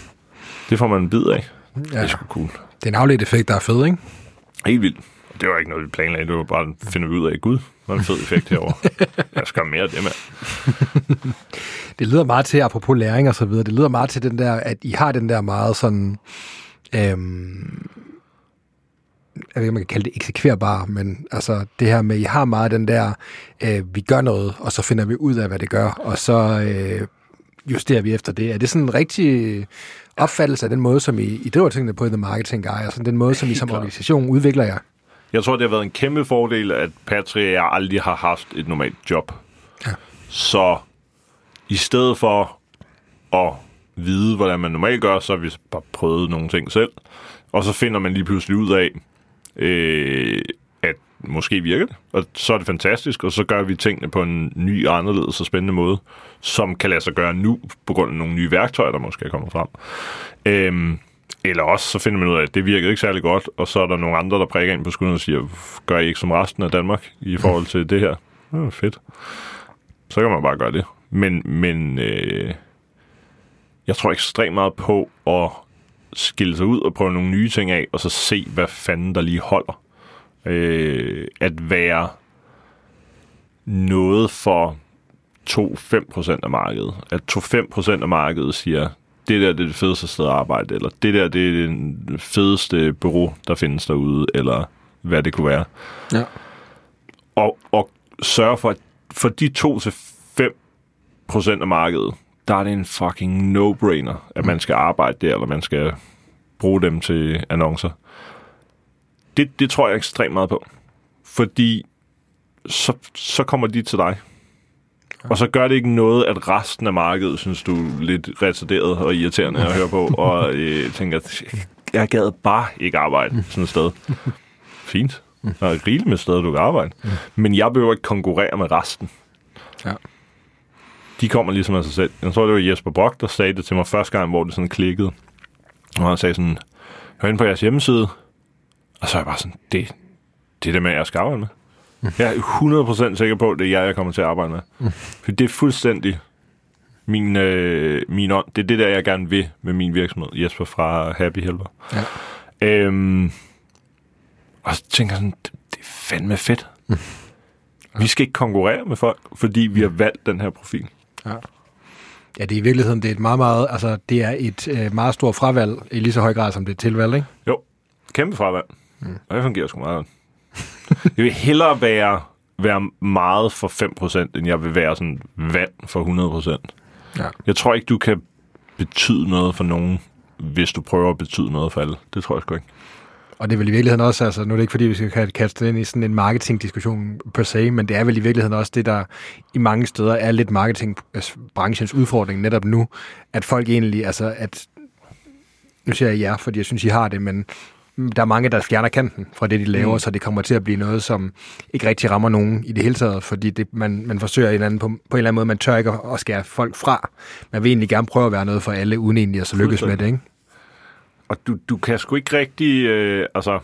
det får man en bid af. Ja. Det er sgu cool. Det er en afledt effekt, der er fed, ikke? Helt vildt. Det var ikke noget, vi planlagde. Det var bare at finde ud af, gud, hvad en fed effekt herover. Jeg skal mere af det, med. det lyder meget til, apropos læring og så videre, det lyder meget til den der, at I har den der meget sådan, øhm, jeg ved ikke, man kan kalde det eksekverbar, men altså det her med, I har meget den der, øh, vi gør noget, og så finder vi ud af, hvad det gør, og så øh, justerer vi efter det? Er det sådan en rigtig opfattelse af den måde, som I, I driver tingene på i The Marketing Guy, og sådan den måde, som I som organisation udvikler jer? Jeg tror, det har været en kæmpe fordel, at Patrick og jeg aldrig har haft et normalt job. Ja. Så i stedet for at vide, hvordan man normalt gør, så har vi bare prøvet nogle ting selv. Og så finder man lige pludselig ud af, øh, at måske virker det. Og så er det fantastisk, og så gør vi tingene på en ny, anderledes og spændende måde, som kan lade sig gøre nu, på grund af nogle nye værktøjer, der måske er kommet frem. Øhm, eller også så finder man ud af, at det virkede ikke særlig godt, og så er der nogle andre, der prikker ind på skulderen og siger, gør I ikke som resten af Danmark i forhold til det her? Ja, fedt. Så kan man bare gøre det. Men, men øh, jeg tror ekstremt meget på at skille sig ud og prøve nogle nye ting af, og så se, hvad fanden der lige holder. Øh, at være noget for 2-5% af markedet. At 2-5% af markedet siger, det der det er det fedeste sted at arbejde, eller det der det er det fedeste bureau, der findes derude, eller hvad det kunne være. Ja. Og, og sørge for, at for de 2-5% af markedet, der er det en fucking no-brainer, at man skal arbejde der, eller man skal bruge dem til annoncer. Det, det tror jeg ekstremt meget på. Fordi så, så kommer de til dig. Og så gør det ikke noget, at resten af markedet synes, du er lidt retarderet og irriterende at høre på, og øh, tænker, at jeg gad bare ikke arbejde sådan et sted. Fint. Der er rigeligt med steder, du kan arbejde. Men jeg behøver ikke konkurrere med resten. Ja. De kommer ligesom af sig selv. Jeg tror, det var Jesper Brock, der sagde det til mig første gang, hvor det sådan klikkede. Og han sagde sådan, jeg var inde på jeres hjemmeside, og så er jeg bare sådan, det, det er det med, jeg skal arbejde med. Jeg er 100% sikker på, at det er jeg, jeg kommer til at arbejde med. For det er fuldstændig min, øh, min ånd. Det er det der, jeg gerne vil med min virksomhed. Jesper fra Happy Helper. Ja. Øhm, og så tænker jeg sådan, det, det er fandme fedt. Vi skal ikke konkurrere med folk, fordi vi har valgt den her profil. Ja, det er i virkeligheden, det er et meget, meget, altså, det er et øh, meget stort fravalg i lige så høj grad, som det er tilvalg, ikke? Jo, kæmpe fravalg. Mm. Og det fungerer sgu meget godt. Jeg vil hellere være, være meget for 5%, end jeg vil være sådan vand for 100%. Ja. Jeg tror ikke, du kan betyde noget for nogen, hvis du prøver at betyde noget for alle. Det tror jeg sgu ikke. Og det er vel i virkeligheden også, altså nu er det ikke fordi, vi skal ka- kaste det ind i sådan en marketingdiskussion per se, men det er vel i virkeligheden også det, der i mange steder er lidt marketingbranchens udfordring netop nu, at folk egentlig, altså at, nu siger jeg jer, fordi jeg synes, I har det, men der er mange, der fjerner kanten fra det, de laver, mm. så det kommer til at blive noget, som ikke rigtig rammer nogen i det hele taget, fordi det, man, man forsøger en anden, på, på en eller anden måde, man tør ikke at, at skære folk fra. Man vil egentlig gerne prøve at være noget for alle, uden egentlig at så lykkes med det, ikke? Og du, du kan sgu ikke rigtig... Øh, altså,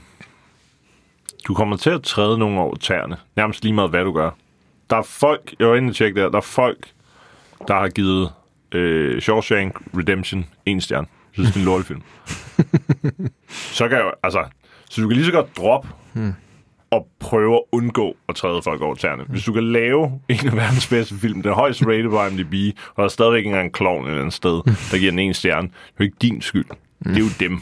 du kommer til at træde nogle over tæerne. Nærmest lige meget, hvad du gør. Der er folk... Jeg var inde og tjekke der. Der er folk, der har givet øh, Shawshank Redemption en stjerne. Synes, det er en lortefilm. så kan jeg jo... Altså, så du kan lige så godt droppe hmm. og prøve at undgå at træde folk over tæerne. Hvis du kan lave en af verdens bedste film, den højst rated på IMDb, og der er stadigvæk ikke engang en klovn eller andet sted, der giver den en stjerne, det er jo ikke din skyld. Det er jo dem.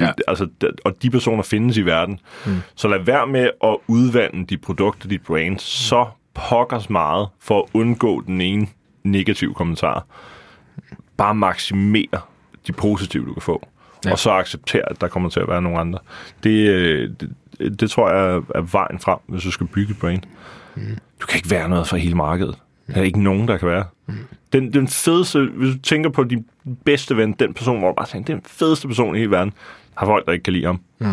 Ja. Altså, og de personer findes i verden. Mm. Så lad være med at udvande dit produkt og dit brand så pokkers meget for at undgå den ene negative kommentar. Bare maksimere de positive, du kan få. Ja. Og så acceptere, at der kommer til at være nogle andre. Det, øh, det, det tror jeg er- er vejen frem, hvis du skal bygge et brand. Mm. Du kan ikke være noget for hele markedet. Der er ikke nogen, der kan være. Mm. Den, den fedeste, hvis du tænker på din bedste ven, den person, hvor du bare tænker, det er den fedeste person i hele verden, har folk, der ikke kan lide ham. Mm.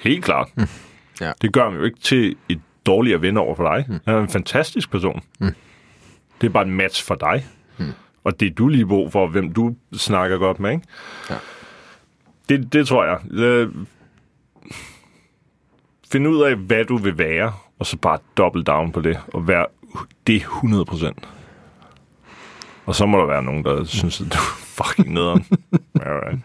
Helt klart. Mm. Ja. Det gør ham jo ikke til et dårligere ven over for dig. Mm. Han er en fantastisk person. Mm. Det er bare et match for dig. Og det er du lige brug for, hvem du snakker godt med, ikke? Ja. Det, det tror jeg. Øh, Find ud af, hvad du vil være, og så bare double down på det, og være det 100 procent. Og så må der være nogen, der synes, at du er fucking nederen. Alright.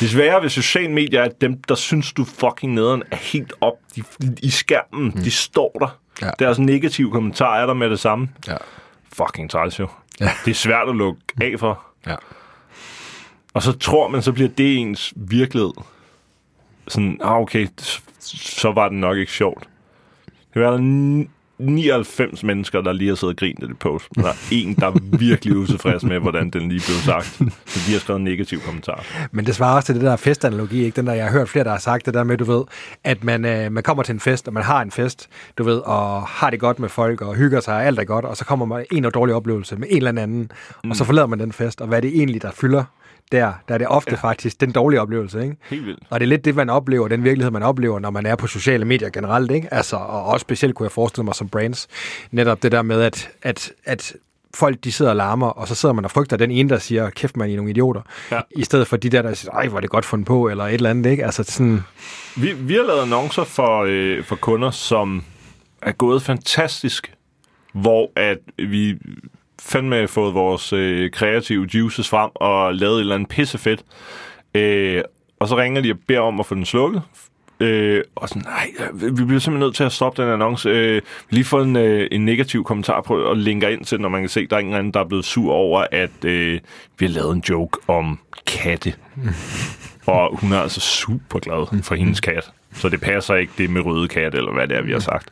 Det svære ved sociale medier er, at dem, der synes, du fucking nederen, er helt op de, i skærmen. Mm. De står der. Ja. Deres negative kommentarer er der med det samme. Ja. Fucking træls jo. Ja. Det er svært at lukke af for. Ja. Og så tror man, så bliver det ens virkelighed. Sådan, ah, okay, så var det nok ikke sjovt. Det var der 99 mennesker, der lige har siddet og grinet af det post. Der er en, der er virkelig utilfreds med, hvordan den lige blev sagt. Så de har skrevet en negativ kommentar. Men det svarer også til det der festanalogi, ikke? Den der, jeg har hørt flere, der har sagt det der med, du ved, at man, øh, man kommer til en fest, og man har en fest, du ved, og har det godt med folk, og hygger sig, og alt er godt, og så kommer man en og dårlig oplevelse med en eller anden, mm. og så forlader man den fest, og hvad er det egentlig, der fylder der, der er det ofte ja. faktisk den dårlige oplevelse, ikke? Helt vildt. Og det er lidt det, man oplever, den virkelighed, man oplever, når man er på sociale medier generelt, ikke? Altså, og også specielt kunne jeg forestille mig som brands, netop det der med, at, at, at folk de sidder og larmer, og så sidder man og frygter den ene, der siger, kæft man, I er nogle idioter, Ja. i stedet for de der, der siger, ej, hvor er det godt fundet på, eller et eller andet, ikke? Altså sådan, Vi, vi har lavet annoncer for, øh, for kunder, som er gået fantastisk, hvor at vi fandme fået vores øh, kreative juices frem og lavet et eller andet pissefedt. Øh, og så ringer de og beder om at få den slukket. Øh, og sådan, nej, vi bliver simpelthen nødt til at stoppe den annonce. Øh, lige fået en, øh, en negativ kommentar på og linker ind til, når man kan se, der er ingen anden, der er blevet sur over, at øh, vi har lavet en joke om katte. og hun er altså super glad for hendes kat. Så det passer ikke det med røde kat, eller hvad det er, vi har sagt.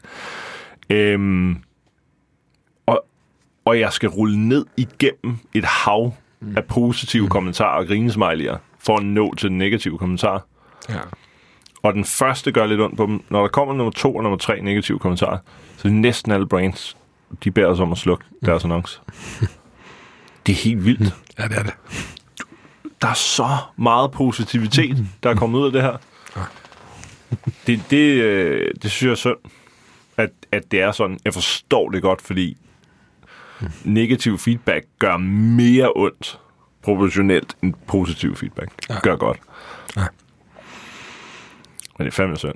Øhm, og jeg skal rulle ned igennem et hav af positive kommentarer og grinesmiley'er, for at nå til den negative kommentar. ja. Og den første gør lidt ondt på dem. Når der kommer nummer to og nummer tre negative kommentarer, så er næsten alle brands, de beder os om at slukke deres annonce. Det er helt vildt. ja, det er det. Der er så meget positivitet, der er kommet ud af det her. Det, det, øh, det synes jeg er synd, at, at det er sådan. Jeg forstår det godt, fordi negativ feedback gør mere ondt proportionelt end positiv feedback. Det gør godt. Ja. Men det er fandme synd.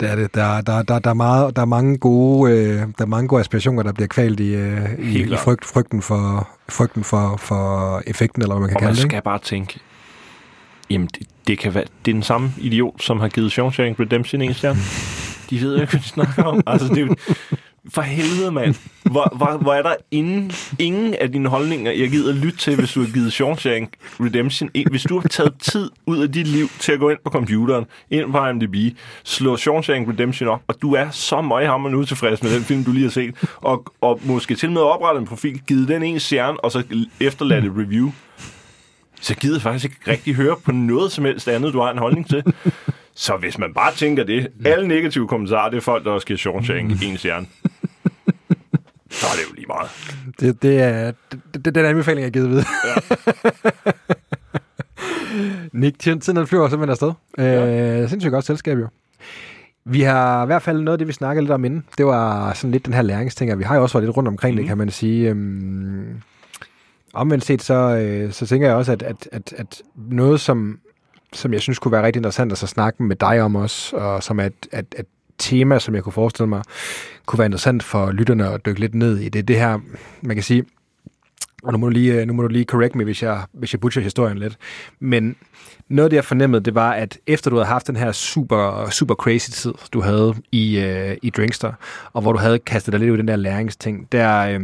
Det er det. Der, der, der, der, er, meget, der er mange gode, øh, der er mange gode aspirationer, der bliver kvalt i, øh, i, i frygt, frygten, for, frygten for, for effekten, eller hvad man kan Og man kalde det. skal Ikke? bare tænke, jamen det, det kan være, det er den samme idiot, som har givet Shawshank Redemption en stjerne. De ved jo ikke, hvad de snakker om. Altså, det er jo, for helvede, mand. Hvor, hvor, hvor er der ingen, ingen af dine holdninger, jeg gider lytte til, hvis du har givet Shawshank Redemption en. Hvis du har taget tid ud af dit liv til at gå ind på computeren, ind på IMDb, slå Shawshank Redemption op, og du er så møghammerende utilfreds med den film, du lige har set, og, og måske til og med oprette en profil, givet den en stjerne, og så efterladt et review, så gider jeg faktisk ikke rigtig høre på noget som helst andet, du har en holdning til. Så hvis man bare tænker det, alle negative kommentarer, det er folk, der også giver Shawshank en stjerne. Så er det jo lige meget. Det, det er det, det, den anbefaling, jeg har givet videre. Ja. Nick, tiden den flyver simpelthen afsted. Ja. Øh, sindssygt godt selskab jo. Vi har i hvert fald noget af det, vi snakkede lidt om inden. Det var sådan lidt den her læringsting, og vi har jo også været lidt rundt omkring mm. det, kan man sige. Øhm, omvendt set, så, øh, så tænker jeg også, at, at, at, at noget, som, som jeg synes kunne være rigtig interessant at så snakke med dig om også, og som er et, et, et tema, som jeg kunne forestille mig, kunne være interessant for lytterne at dykke lidt ned i. Det er det her, man kan sige, og nu må du lige, øh, nu må du lige correct mig, hvis jeg, hvis jeg butcher historien lidt. Men noget af det, jeg fornemmede, det var, at efter du havde haft den her super, super crazy tid, du havde i, øh, i Drinkster, og hvor du havde kastet dig lidt ud i den der læringsting, der, øh,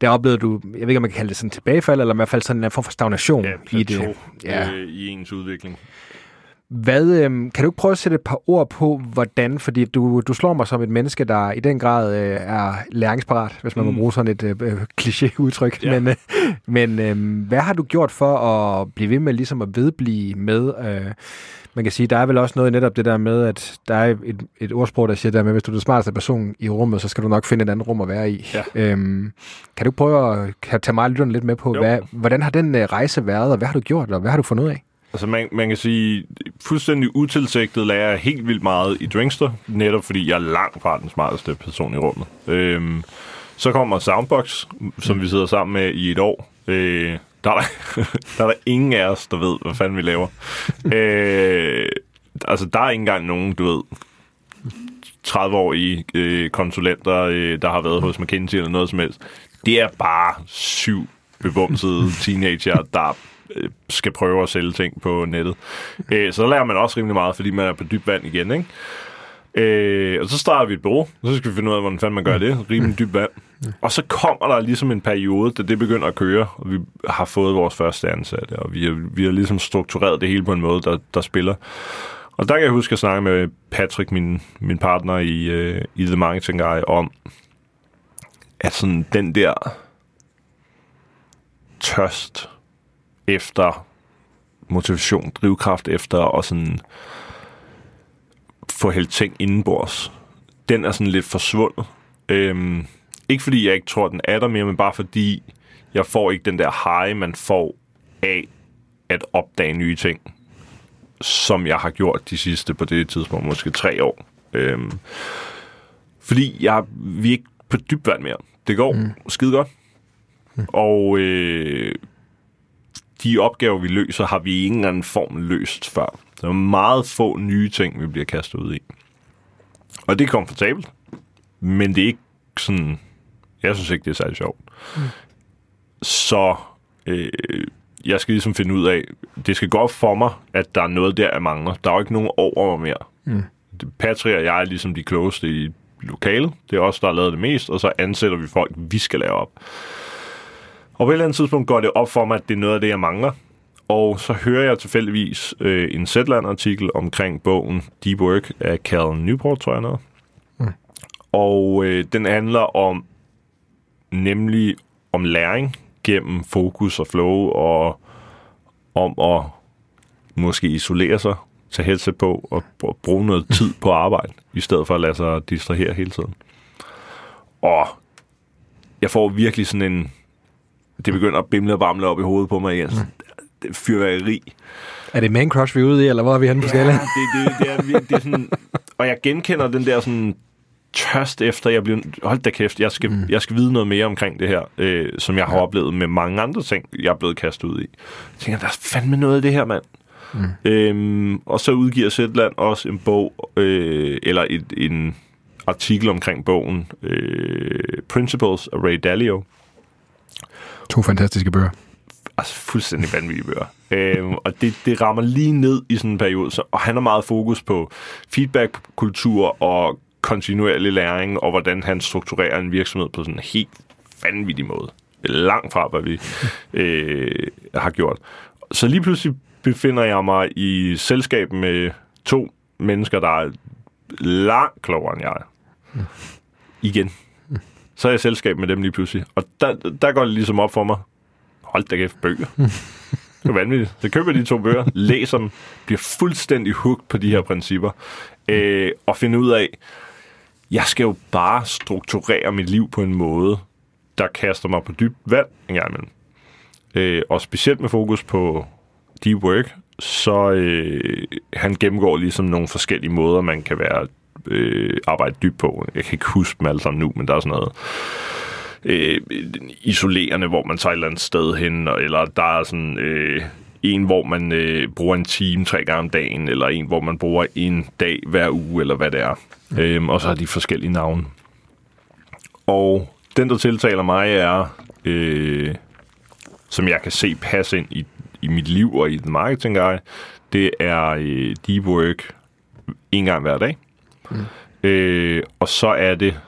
der oplevede du, jeg ved ikke, om man kan kalde det sådan tilbagefald, eller i hvert fald sådan en form for stagnation Ja, i det. Ja. øh, i ens udvikling. Hvad, øhm, kan du ikke prøve at sætte et par ord på, hvordan, fordi du, du slår mig som et menneske, der i den grad øh, er læringsparat, hvis man mm. Må bruge sådan et øh, øh, kliché-udtryk. Ja. Men, øh, men øh, hvad har du gjort for at blive ved med ligesom at vedblive med, øh, man kan sige, der er vel også noget netop det der med, at der er et, et ordsprog, der siger der med, hvis du er den smarteste person i rummet, så skal du nok finde et andet rum at være i. Ja. Øhm, kan du prøve at tage mig og lytterne lidt med på, Jo. hvad, hvordan har den øh, rejse været, og hvad har du gjort, og hvad har du fundet ud af? Altså man, man kan sige, fuldstændig utilsigtet lærer jeg helt vildt meget i Drinkster, netop fordi jeg er langt fra den smarteste person i rummet. Øhm, så kommer Soundbox, som vi sidder sammen med i et år. Øh, der, er der, der er der ingen af os, der ved, hvad fanden vi laver. øh, altså, der er ikke engang nogen, du ved, 30-årige øh, konsulenter, øh, der har været hos McKinsey eller noget som helst. Det er bare syv bebumsede teenager, der skal prøve at sælge ting på nettet. Øh, så der lærer man også rimelig meget, fordi man er på dyb vand igen, ikke? Øh, og så starter vi et bureau, og så skal vi finde ud af, hvordan fanden man gør det. Rimelig dyb vand. Og så kommer der ligesom en periode, da det begynder at køre, og vi har fået vores første ansatte, og vi har, vi har ligesom struktureret det hele på en måde, der, der spiller. Og der kan jeg huske at snakke med Patrick, min, min partner i, øh, i The Marketing Guy, om at sådan den der tørst efter motivation, drivkraft efter og sådan få hældt ting indenbords, den er sådan lidt forsvundet. Øhm, ikke fordi jeg ikke tror, den er der mere, men bare fordi jeg får ikke den der high, man får af at opdage nye ting, som jeg har gjort de sidste på det tidspunkt, måske tre år. Øhm, fordi jeg, vi er ikke på dybt vand mere. Det går mm. skide godt. Mm. Og øh, de opgaver, vi løser, har vi i ingen anden form løst før. Der er meget få nye ting, vi bliver kastet ud i. Og det er komfortabelt, men det er ikke sådan... Jeg synes ikke, det er særlig sjovt. Mm. Så øh, jeg skal ligesom finde ud af, det skal gå op for mig, at der er noget der, jeg mangler. Der er jo ikke nogen over mig mere. Mm. Patrick og jeg er ligesom de klogeste i lokalet. Det er os, der har lavet det mest, og så ansætter vi folk, vi skal lave op. Og på et eller andet tidspunkt går det op for mig, at det er noget af det, jeg mangler. Og så hører jeg tilfældigvis øh, en Zetland-artikel omkring bogen Deep Work af Cal Newport, tror jeg noget. Mm. Og øh, den handler om nemlig om læring gennem fokus og flow og om at måske isolere sig, tage headset på og bruge noget tid på arbejde, i stedet for at lade sig distrahere hele tiden. Og jeg får virkelig sådan en... Det begynder at bimle og bamle op i hovedet på mig igen. Det er fyrværkeri. Er det man crush, vi er ude i, eller hvor er vi henne på ja, skala? det, det, det, er, det er sådan... Og jeg genkender den der sådan tørst efter, jeg bliver, hold da kæft, jeg skal, mm. jeg skal vide noget mere omkring det her, øh, som jeg har ja. oplevet med mange andre ting, jeg er blevet kastet ud i. Jeg tænker, der er fandme noget af det her, mand. Mm. Øhm, og så udgiver Zetland også en bog, øh, eller et, en artikel omkring bogen, øh, Principles af Ray Dalio. To fantastiske bøger. Altså fuldstændig vanvittige bøger. øhm, og det, det rammer lige ned i sådan en periode. Så, og han har meget fokus på feedback-kultur og kontinuerlig læring, og hvordan han strukturerer en virksomhed på sådan en helt vanvittig måde. Langt fra, hvad vi øh, har gjort. Så lige pludselig befinder jeg mig i selskab med to mennesker, der er langt klogere end jeg. Igen. Så er jeg i selskab med dem lige pludselig. Og der, der går det ligesom op for mig. Hold da kæft, bøger. Det er vanvittigt. Så køber de to bøger, læser dem, bliver fuldstændig hooked på de her principper, øh, og finder ud af, jeg skal jo bare strukturere mit liv på en måde, der kaster mig på dybt vand en gang imellem. Øh, og specielt med fokus på deep work, så øh, han gennemgår ligesom nogle forskellige måder, man kan være øh, arbejde dybt på. Jeg kan ikke huske dem alle sammen nu, men der er sådan noget øh, isolerende, hvor man tager et eller andet sted hen, eller der er sådan øh, en, hvor man øh, bruger en time tre gange om dagen, eller en, hvor man bruger en dag hver uge, eller hvad det er. Mm. Øhm, og så har de forskellige navne. Og den, der tiltaler mig, er, øh, som jeg kan se passe ind i, i mit liv og i den marketing guy, det er øh, deep work en gang hver dag. Mm. Øh, og så er det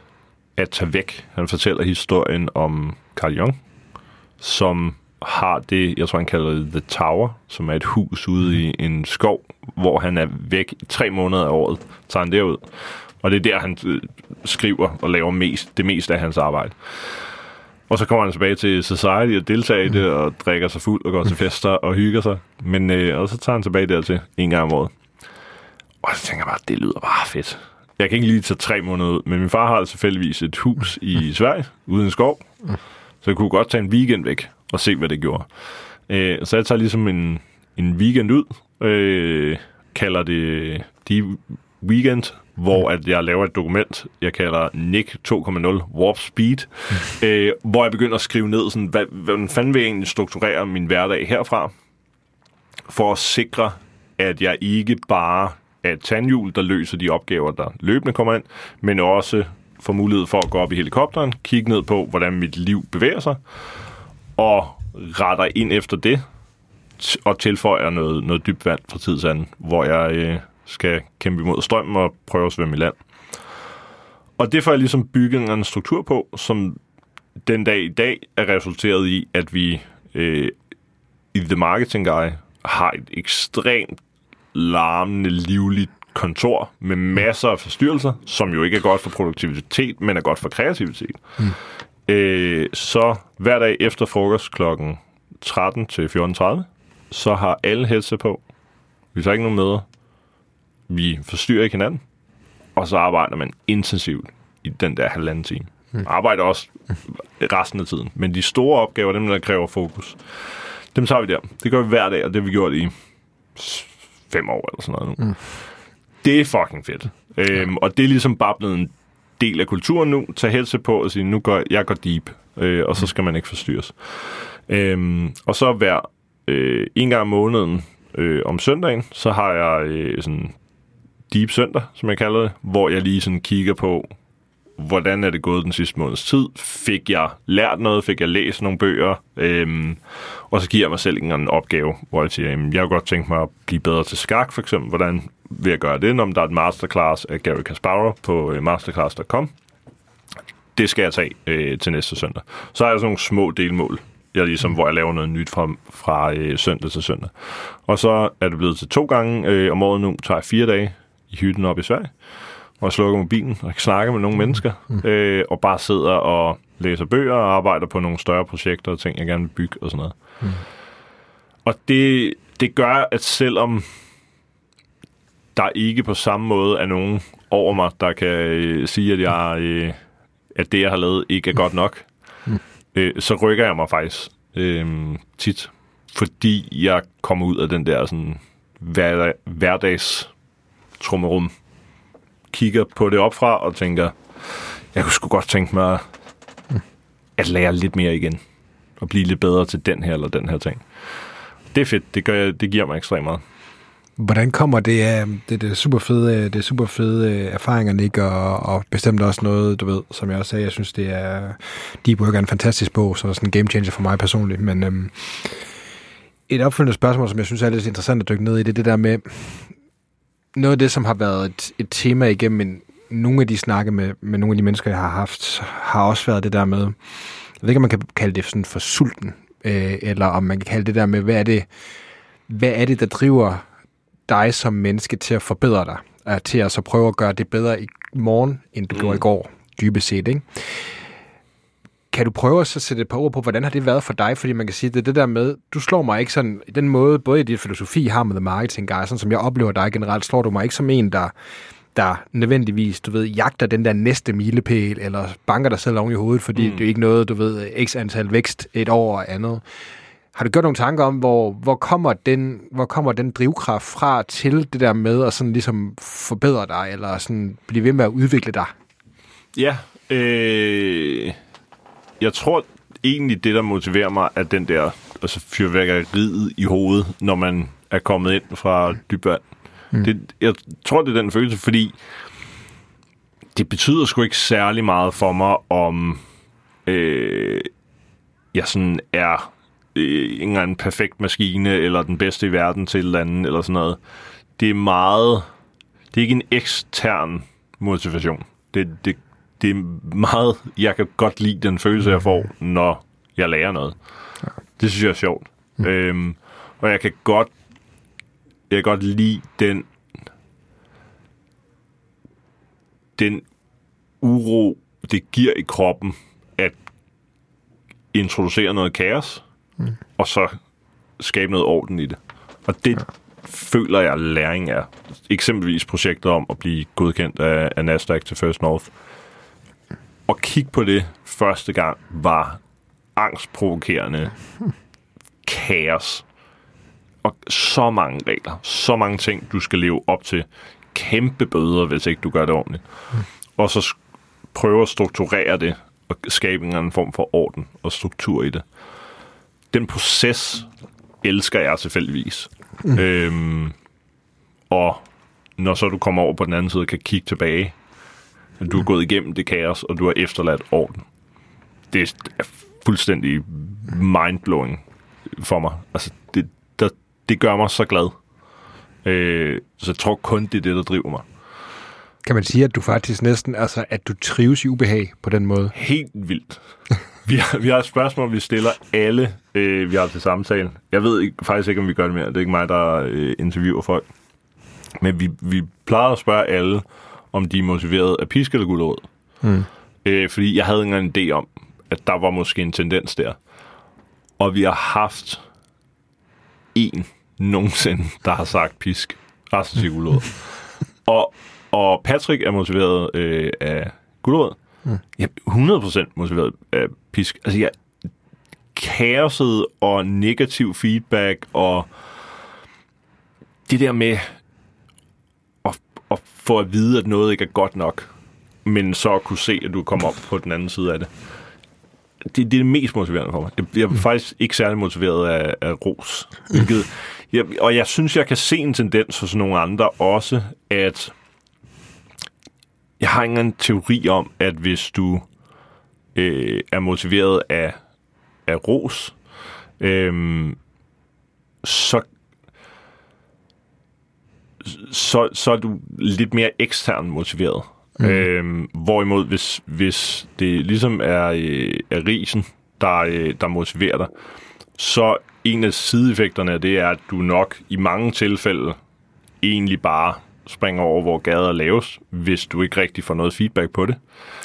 at tage væk. Han fortæller historien om Carl Jung, som har det, jeg tror han kalder det The Tower, som er et hus ude i en skov, hvor han er væk i tre måneder af året, tager han derud. Og det er der, han øh, skriver og laver mest, det meste af hans arbejde. Og så kommer han tilbage til Society og deltager i det, og drikker sig fuld og går til fester og hygger sig. Men, øh, og så tager han tilbage dertil en gang om året. Og så tænker jeg bare, det lyder bare fedt. Jeg kan ikke lige tage tre måneder ud, men min far har selvfølgelig et hus i Sverige, uden en skov. Så jeg kunne godt tage en weekend væk og se, hvad det gjorde. Øh, så jeg tager ligesom en, en weekend ud, øh, kalder det de weekend, hvor at jeg laver et dokument, jeg kalder Nick 2.0 Warp Speed, øh, hvor jeg begynder at skrive ned, sådan, hvad, hvordan fanden vil jeg egentlig strukturere min hverdag herfra, for at sikre, at jeg ikke bare af et tandhjul, der løser de opgaver, der løbende kommer ind, men også får mulighed for at gå op i helikopteren, kigge ned på, hvordan mit liv bevæger sig, og retter ind efter det, og tilføjer noget, noget dybt vand fra tid til anden, hvor jeg øh, skal kæmpe imod strømmen og prøve at svømme i land. Og det får jeg ligesom bygget en struktur på, som den dag i dag er resulteret i, at vi øh, i The Marketing Guy har et ekstremt larmende, livligt kontor med masser af forstyrrelser, som jo ikke er godt for produktivitet, men er godt for kreativitet. Mm. Øh, så hver dag efter frokost klokken 13 til 14.30, så har alle headset på. Vi tager ikke nogen møder. Vi forstyrrer ikke hinanden. Og så arbejder man intensivt i den der halvanden time. Mm. Arbejder også resten af tiden. Men de store opgaver, dem der kræver fokus, dem tager vi der. Det gør vi hver dag, og det har vi gjort i fem år eller sådan noget nu. Mm. Det er fucking fedt. Øhm, og det er ligesom bare blevet en del af kulturen nu. Tag headset på og sige, nu går jeg går deep, øh, og så skal man ikke forstyrres. Øhm, og så hver øh, en gang om måneden øh, om søndagen, så har jeg øh, sådan deep søndag, som jeg kalder det, hvor jeg lige sådan kigger på, hvordan er det gået den sidste måneds tid? Fik jeg lært noget? Fik jeg læst nogle bøger? Øhm, og så giver jeg mig selv en opgave, hvor jeg siger, jamen, jeg kunne godt tænke mig at blive bedre til skak, for eksempel. Hvordan vil jeg gøre det, når der er et masterclass af Gary Kasparov på øh, masterclass.com? Det skal jeg tage øh, til næste søndag. Så har jeg sådan nogle små delmål, jeg ligesom, hvor jeg laver noget nyt fra, fra øh, søndag til søndag. Og så er det blevet til to gange øh, om året nu, tager jeg fire dage i hytten op i Sverige, og jeg slukker mobilen og snakker med nogle mennesker, øh, og bare sidder og læser bøger og arbejder på nogle større projekter og ting, jeg gerne vil bygge og sådan noget. Mm. Og det, det gør, at selvom der ikke på samme måde er nogen over mig, der kan øh, sige, at, jeg, øh, at det, jeg har lavet, ikke er godt nok, øh, så rykker jeg mig faktisk øh, tit, fordi jeg kommer ud af den der sådan, hver, hverdags trummerum, kigger på det opfra og tænker, jeg kunne sgu godt tænke mig at lære lidt mere igen, og blive lidt bedre til den her eller den her ting. Det er fedt, det, gør, jeg- det giver mig ekstremt meget. Hvordan kommer det af um, det, det super fede, det super fede øh, erfaringer, Nick, og, og bestemt også noget, du ved, som jeg også sagde, jeg synes, det er Deep Work er en fantastisk bog, så er sådan en game changer for mig personligt, men øhm, et opfølgende spørgsmål, som jeg synes er lidt interessant at dykke ned i, det er det der med, noget af det, som har været et, et tema igennem en, nogle af de snakke med, med nogle af de mennesker, jeg har haft, har også været det der med, jeg ved ikke, om man kan kalde det sådan for sulten, øh, eller om man kan kalde det der med, hvad er det, hvad er det, der driver dig som menneske til at forbedre dig, uh, til at så prøve at gøre det bedre i morgen, end du mm. gjorde i går, dybest set, ikke? Kan du prøve at så sætte et par ord på, hvordan har det været for dig? Fordi man kan sige, det er det der med, du slår mig ikke sådan, i den måde, både i dit filosofi har med marketing guy, sådan som jeg oplever dig generelt, slår du mig ikke som en, der, der nødvendigvis, du ved, jagter den der næste milepæl, eller banker dig selv oven i hovedet, fordi mm. det er ikke noget, du ved, x antal vækst et år og andet. Har du gjort nogle tanker om, hvor, hvor, kommer den, hvor kommer den drivkraft fra til det der med at sådan ligesom forbedre dig, eller sådan blive ved med at udvikle dig? Ja, øh, jeg tror egentlig, det der motiverer mig, er den der altså fyrværkeriet i hovedet, når man er kommet ind fra dybvand. Mm. Det, jeg tror, det er den følelse, fordi det betyder sgu ikke særlig meget for mig, om øh, jeg sådan er øh, en eller anden perfekt maskine, eller den bedste i verden til et eller andet, eller sådan noget. Det er meget... Det er ikke en ekstern motivation. Det, det, det er meget... Jeg kan godt lide den følelse, jeg får, når jeg lærer noget. Det synes jeg er sjovt. Mm. Øhm, og jeg kan godt... Jeg kan godt lide den... Den uro, det giver i kroppen, at introducere noget kaos, mm. og så skabe noget orden i det. Og det ja. føler jeg, læring er. Eksempelvis projektet om at blive godkendt af, af Nasdaq til First North. Og kigge på det første gang var angstprovokerende kaos. Og så mange regler, så mange ting, du skal leve op til. Kæmpe bøder, hvis ikke du gør det ordentligt. Og så prøve at strukturere det og skabe en eller anden form for orden og struktur i det. Den proces elsker jeg tilfældigvis. Mm. Øhm, og når så du kommer over på den anden side og kan kigge tilbage, at du er gået igennem det kaos, og du har efterladt orden. Det er fuldstændig mindblowing for mig. Altså, det, der, det gør mig så glad. Øh, så jeg tror kun, det er det, der driver mig. Kan man sige, at du faktisk næsten, altså at du trives i ubehag på den måde? Helt vildt. Vi har, vi har et spørgsmål, vi stiller alle, øh, vi har til samtale. Jeg ved ikke, faktisk ikke, om vi gør det mere. Det er ikke mig, der øh, interviewer folk. Men vi, vi plejer at spørge alle, om de er motiveret af pisk eller gulerod. Mm. Øh, fordi jeg havde ikke engang en idé om, at der var måske en tendens der. Og vi har haft en nogensinde, der har sagt pisk. Resten siger gulerod. og, og Patrick er motiveret øh, af gulerod. Mm. Jeg er 100% motiveret af pisk. Altså, jeg, kaoset og negativ feedback og det der med få at vide, at noget ikke er godt nok, men så at kunne se, at du kommer op på den anden side af det. Det, det er det mest motiverende for mig. Jeg, jeg er mm. faktisk ikke særlig motiveret af, af ros. Hvilket, jeg, og jeg synes, jeg kan se en tendens hos nogle andre også, at jeg har ingen teori om, at hvis du øh, er motiveret af, af ros, øh, så, så, så er du lidt mere ekstern motiveret. Mm. Øh, hvorimod, hvis, hvis det ligesom er, øh, er risen, der, øh, der motiverer dig, så en af sideeffekterne af det er, at du nok i mange tilfælde egentlig bare springer over, hvor gader laves, hvis du ikke rigtig får noget feedback på det.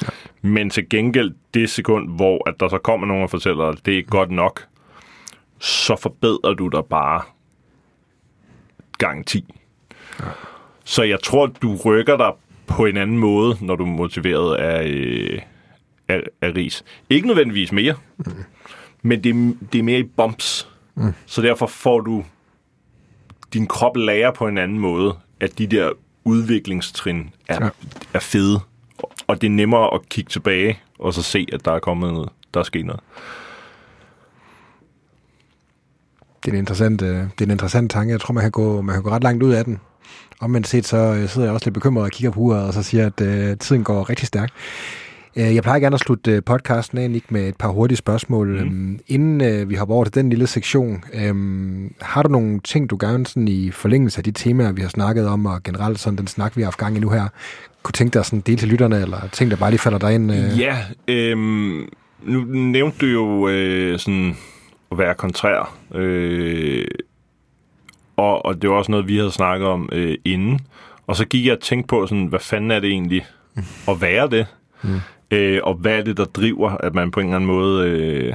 Ja. Men til gengæld, det sekund, hvor at der så kommer nogen og fortæller, at det er ikke godt nok, så forbedrer du dig bare gang 10. Ja. Så jeg tror, du rykker dig på en anden måde, når du er motiveret af, øh, af, af ris. Ikke nødvendigvis mere, mm. men det, det er mere i bumps. Mm. Så derfor får du din krop lærer på en anden måde, at de der udviklingstrin er, ja. er fede. Og det er nemmere at kigge tilbage og så se, at der er kommet noget, der er sket noget. Det er en interessant, øh, det er en interessant tanke. Jeg tror, man kan, gå, man kan gå ret langt ud af den. Og men set, så øh, sidder jeg også lidt bekymret og kigger på uret, og så siger, at uh, tiden går rigtig stærkt. Jeg plejer gerne at slutte podcasten af, Nick, med et par hurtige spørgsmål. Mm. Inden uh, vi hopper over til den lille sektion, um, har du nogle ting, du gerne sådan i forlængelse af de temaer, vi har snakket om, og generelt sådan den snak, vi har haft gang i nu her, kunne tænke dig sådan dele til lytterne, eller ting, der bare lige falder dig ind? Uh... Ja, øhm, nu nævnte du jo øh, sådan at være kontrær. Øh, og, og det var også noget, vi havde snakket om øh, inden. Og så gik jeg og tænkte på, sådan, hvad fanden er det egentlig mm. at være det? Mm. Øh, og hvad er det, der driver, at man på en eller anden måde øh,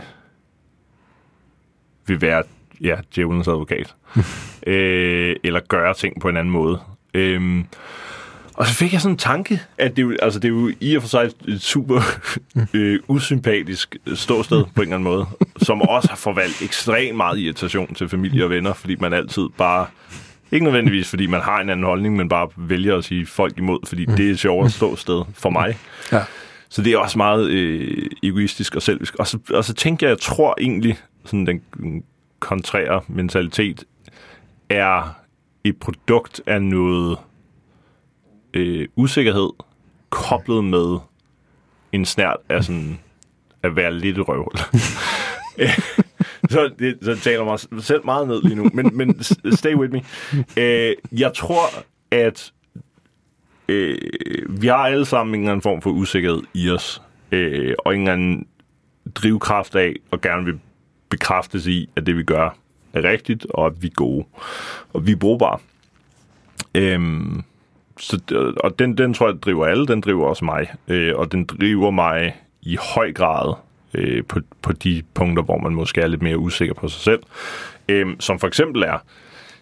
vil være ja, djævelens advokat? øh, eller gøre ting på en anden måde. Øh, og så fik jeg sådan en tanke, at det, altså, det er jo i og for sig et super øh, usympatisk ståsted på en eller anden måde, som også har forvalgt ekstremt meget irritation til familie og venner, fordi man altid bare ikke nødvendigvis, fordi man har en anden holdning, men bare vælger at sige folk imod, fordi det er et sjovere ståsted for mig. Ja. Så det er også meget øh, egoistisk og selvisk. Og så, og så tænker jeg, jeg tror egentlig, sådan den kontrære mentalitet er et produkt af noget øh, usikkerhed koblet med en snært af sådan at være lidt røvhul. så, det, så taler mig selv meget ned lige nu, men, men stay with me. Øh, jeg tror, at øh, vi har alle sammen en eller anden form for usikkerhed i os, øh, og en eller anden drivkraft af, og gerne vil bekræftes i, at det vi gør er rigtigt, og at vi er gode, og vi er brugbare. Øhm, så, og den, den tror jeg driver alle, den driver også mig. Øh, og den driver mig i høj grad øh, på, på de punkter, hvor man måske er lidt mere usikker på sig selv. Øh, som for eksempel er,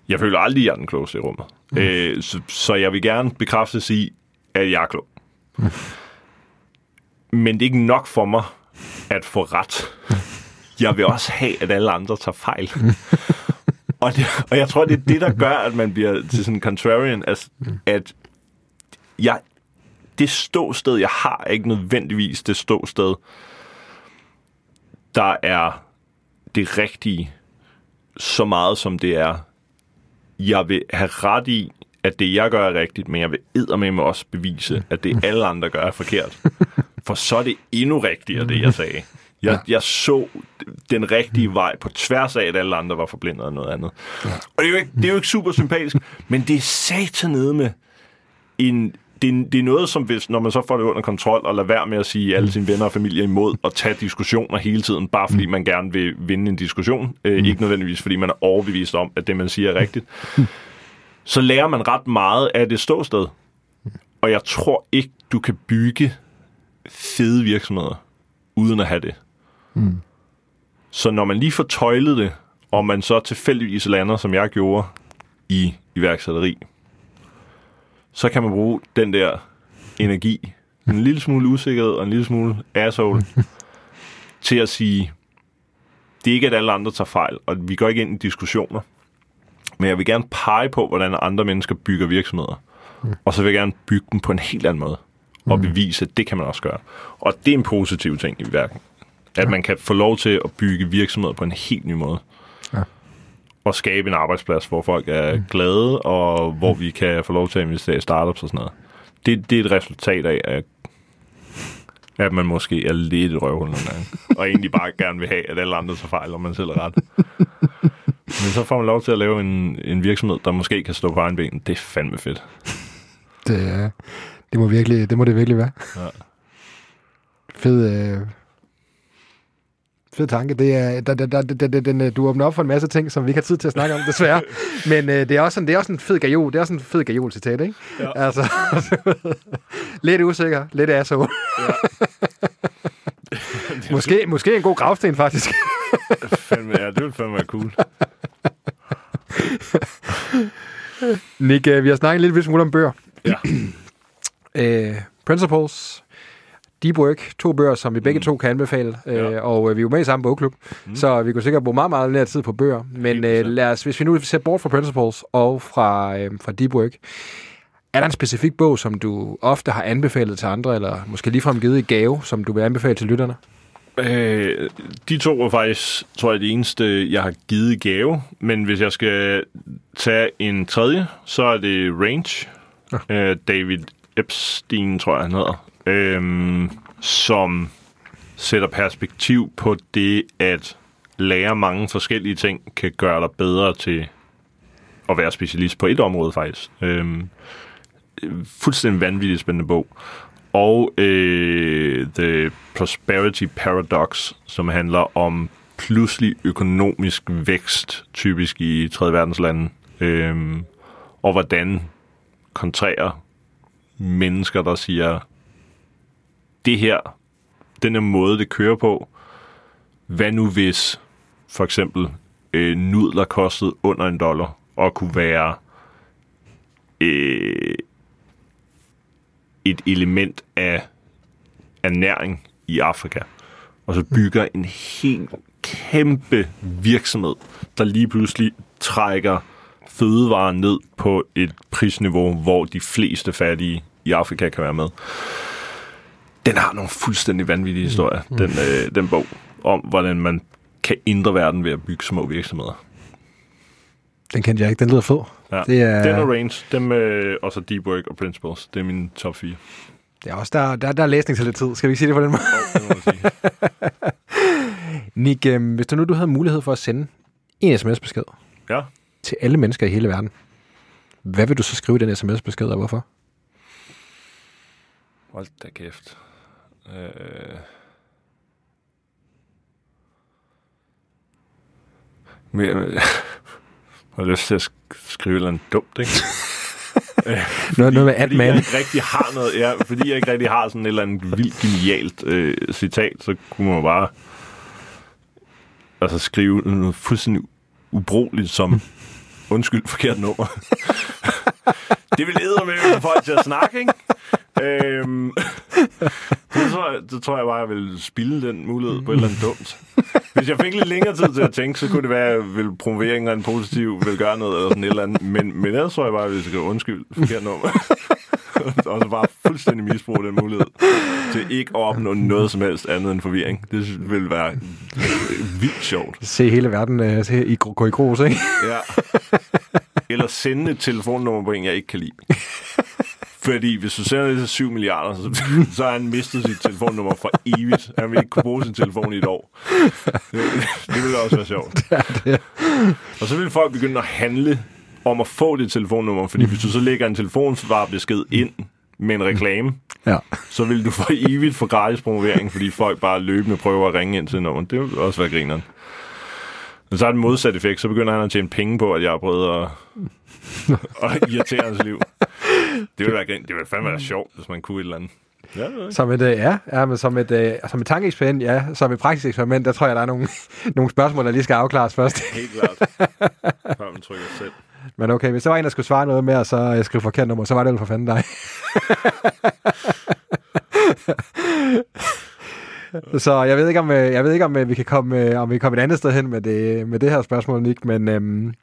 jeg føler aldrig, at jeg er den klogeste i rummet. Mm. Øh, så, så jeg vil gerne bekræftes i, at jeg er klog. Mm. Men det er ikke nok for mig at få ret. Jeg vil også have, at alle andre tager fejl. og, det, og jeg tror, det er det, der gør, at man bliver til sådan en contrarian, at, at jeg, det ståsted, jeg har, er ikke nødvendigvis det ståsted, der er det rigtige, så meget som det er. Jeg vil have ret i, at det, jeg gør, er rigtigt, men jeg vil med mig også bevise, at det alle andre gør er forkert. For så er det endnu rigtigere, det jeg sagde. Jeg, jeg så den rigtige vej på tværs af, at alle andre var forblindet af noget andet. Og det er jo ikke, det er jo ikke super sympatisk, men det er satan nede med en, det, det er noget, som hvis, når man så får det under kontrol, og lader være med at sige alle sine venner og familie imod, og tage diskussioner hele tiden, bare fordi man gerne vil vinde en diskussion. Øh, mm. Ikke nødvendigvis, fordi man er overbevist om, at det, man siger, er rigtigt. så lærer man ret meget af det ståsted. Og jeg tror ikke, du kan bygge fede virksomheder, uden at have det. Mm. Så når man lige får tøjlet det, og man så tilfældigvis lander, som jeg gjorde, i iværksætteri, så kan man bruge den der energi, en lille smule usikkerhed og en lille smule asshole, til at sige, det er ikke, at alle andre tager fejl, og vi går ikke ind i diskussioner. Men jeg vil gerne pege på, hvordan andre mennesker bygger virksomheder. Og så vil jeg gerne bygge dem på en helt anden måde. Og bevise, at det kan man også gøre. Og det er en positiv ting i verden. At man kan få lov til at bygge virksomheder på en helt ny måde. Og skabe en arbejdsplads, hvor folk er glade, og hvor vi kan få lov til at investere i startups og sådan noget. Det, det er et resultat af, at at man måske er lidt et røvhul nogle gange. og egentlig bare gerne vil have, at alle andre tager fejl, og man selv er ret. Men så får man lov til at lave en, en virksomhed, der måske kan stå på egen ben. Det er fandme fedt. Det, er- det, må, virkelig, det må det virkelig være. Ja. Fed, øh, fed tanke. Det er, der, der, der, der, den, øh, du åbner op for en masse ting, som vi ikke har tid til at snakke om, desværre. Men øh, det, er også sådan, det er også en fed gajol. Det er også en fed gajol citat, ikke? Ja. Altså, lidt usikker, lidt asshole. måske, måske en god gravsten, faktisk. Fandme, ja, det ville fandme være cool. Nick, øh, vi har snakket lidt smule om bøger. Ja. øh, Principles, Deep Work, to bøger, som vi begge to kan anbefale. Øh, Ja. og øh, vi er jo med i samme bogklub, mm. så vi kunne sikkert bruge meget, meget mere tid på bøger. Men øh, 100%. lad os, hvis vi nu ser bort fra Principles og fra, øh, fra Deep Work, er der en specifik bog, som du ofte har anbefalet til andre, eller måske ligefrem givet i gave, som du vil anbefale til lytterne? Øh, de to er faktisk, tror jeg, det eneste, jeg har givet i gave. Men hvis jeg skal tage en tredje, så er det Range. Ja. Øh, David Epstein, tror jeg, han hedder. Øhm, som sætter perspektiv på det, at lære mange forskellige ting kan gøre dig bedre til at være specialist på et område, faktisk. Øhm, fuldstændig vanvittigt spændende bog. Og øh, The Prosperity Paradox, som handler om pludselig økonomisk vækst, typisk i 3. verdenslande, øh, og hvordan kontrærer mennesker, der siger, det her, den her måde, det kører på, hvad nu hvis for eksempel øh, nudler kostede under en dollar, og kunne være øh, et element af ernæring i Afrika. Og så bygger en helt kæmpe virksomhed, der lige pludselig trækker fødevarer ned på et prisniveau, hvor de fleste fattige i Afrika kan være med. Den har nogle fuldstændig vanvittige historier, den, øh, den bog, om hvordan man kan ændre verden ved at bygge små virksomheder. Den kendte jeg ikke. Den lyder fed. Ja. Det er- Den og Range, dem, øh, og så Deep Work og Principles, det er mine top 4. Det er også, der, der, der er læsning til lidt tid. Skal vi ikke sige det på den måde? Det sige. Nick, øh, hvis du nu du havde mulighed for at sende en sms-besked Ja. til alle mennesker i hele verden, hvad vil du så skrive i den sms-besked, og hvorfor? Hold da kæft. Øh... Men, jeg, har lyst til at sk- skrive et eller andet dumt, ikke? Noget, noget med at fordi man. jeg ikke rigtig har noget, ja, fordi jeg ikke rigtig har sådan et eller andet vildt genialt øh, citat, så kunne man bare altså skrive noget fuldstændig ubrugeligt som undskyld, forkert nummer. det vil lede med få folk til at snakke, ikke? Øhm, det, tror jeg, det tror jeg bare, jeg vil spille den mulighed på et eller andet dumt. Hvis jeg fik lidt længere tid til at tænke, så kunne det være, at jeg ville promovere en eller anden positiv, vil gøre noget eller sådan et eller andet. Men, men ellers tror jeg bare, at jeg vil skrive undskyld, forkert nummer. og så bare fuldstændig misbruge den mulighed til ikke at opnå noget som helst andet end forvirring. Det vil være vildt sjovt. Se hele verden uh, se i, gå i grus, ikke? Ja. Eller sende et telefonnummer på en, jeg ikke kan lide. Fordi hvis du sender det til 7 milliarder, så, så har han mistet sit telefonnummer for evigt. Han vil ikke kunne bruge sin telefon i et år. Det, det ville også være sjovt. Og så vil folk begynde at handle om at få det telefonnummer, fordi hvis du så lægger en telefonsvarbesked ind med en reklame, Ja. så vil du for evigt få gratis promovering, fordi folk bare løbende prøver at ringe ind til nummeret. Det vil også være grineren. Men så er det modsat effekt, så begynder han at tjene penge på, at jeg har prøvet at, at irritere hans liv. Det ville, være, det ville fandme være sjovt, hvis man kunne et eller andet. Ja, jeg. Som et, øh, ja, ja, men som et, øh, som et tankeeksperiment, ja, som et praktisk eksperiment, der tror jeg, der er nogle, nogle spørgsmål, der lige skal afklares først. Helt klart. Før man trykker selv. Men okay, hvis der var en, der skulle svare noget med, og så øh, skrive forkert nummer, så var det vel for fanden dig. så jeg ved ikke, om, øh, jeg ved ikke, om vi kan komme, om vi kan komme et andet sted hen med det, med det her spørgsmål, Nick, men øhm,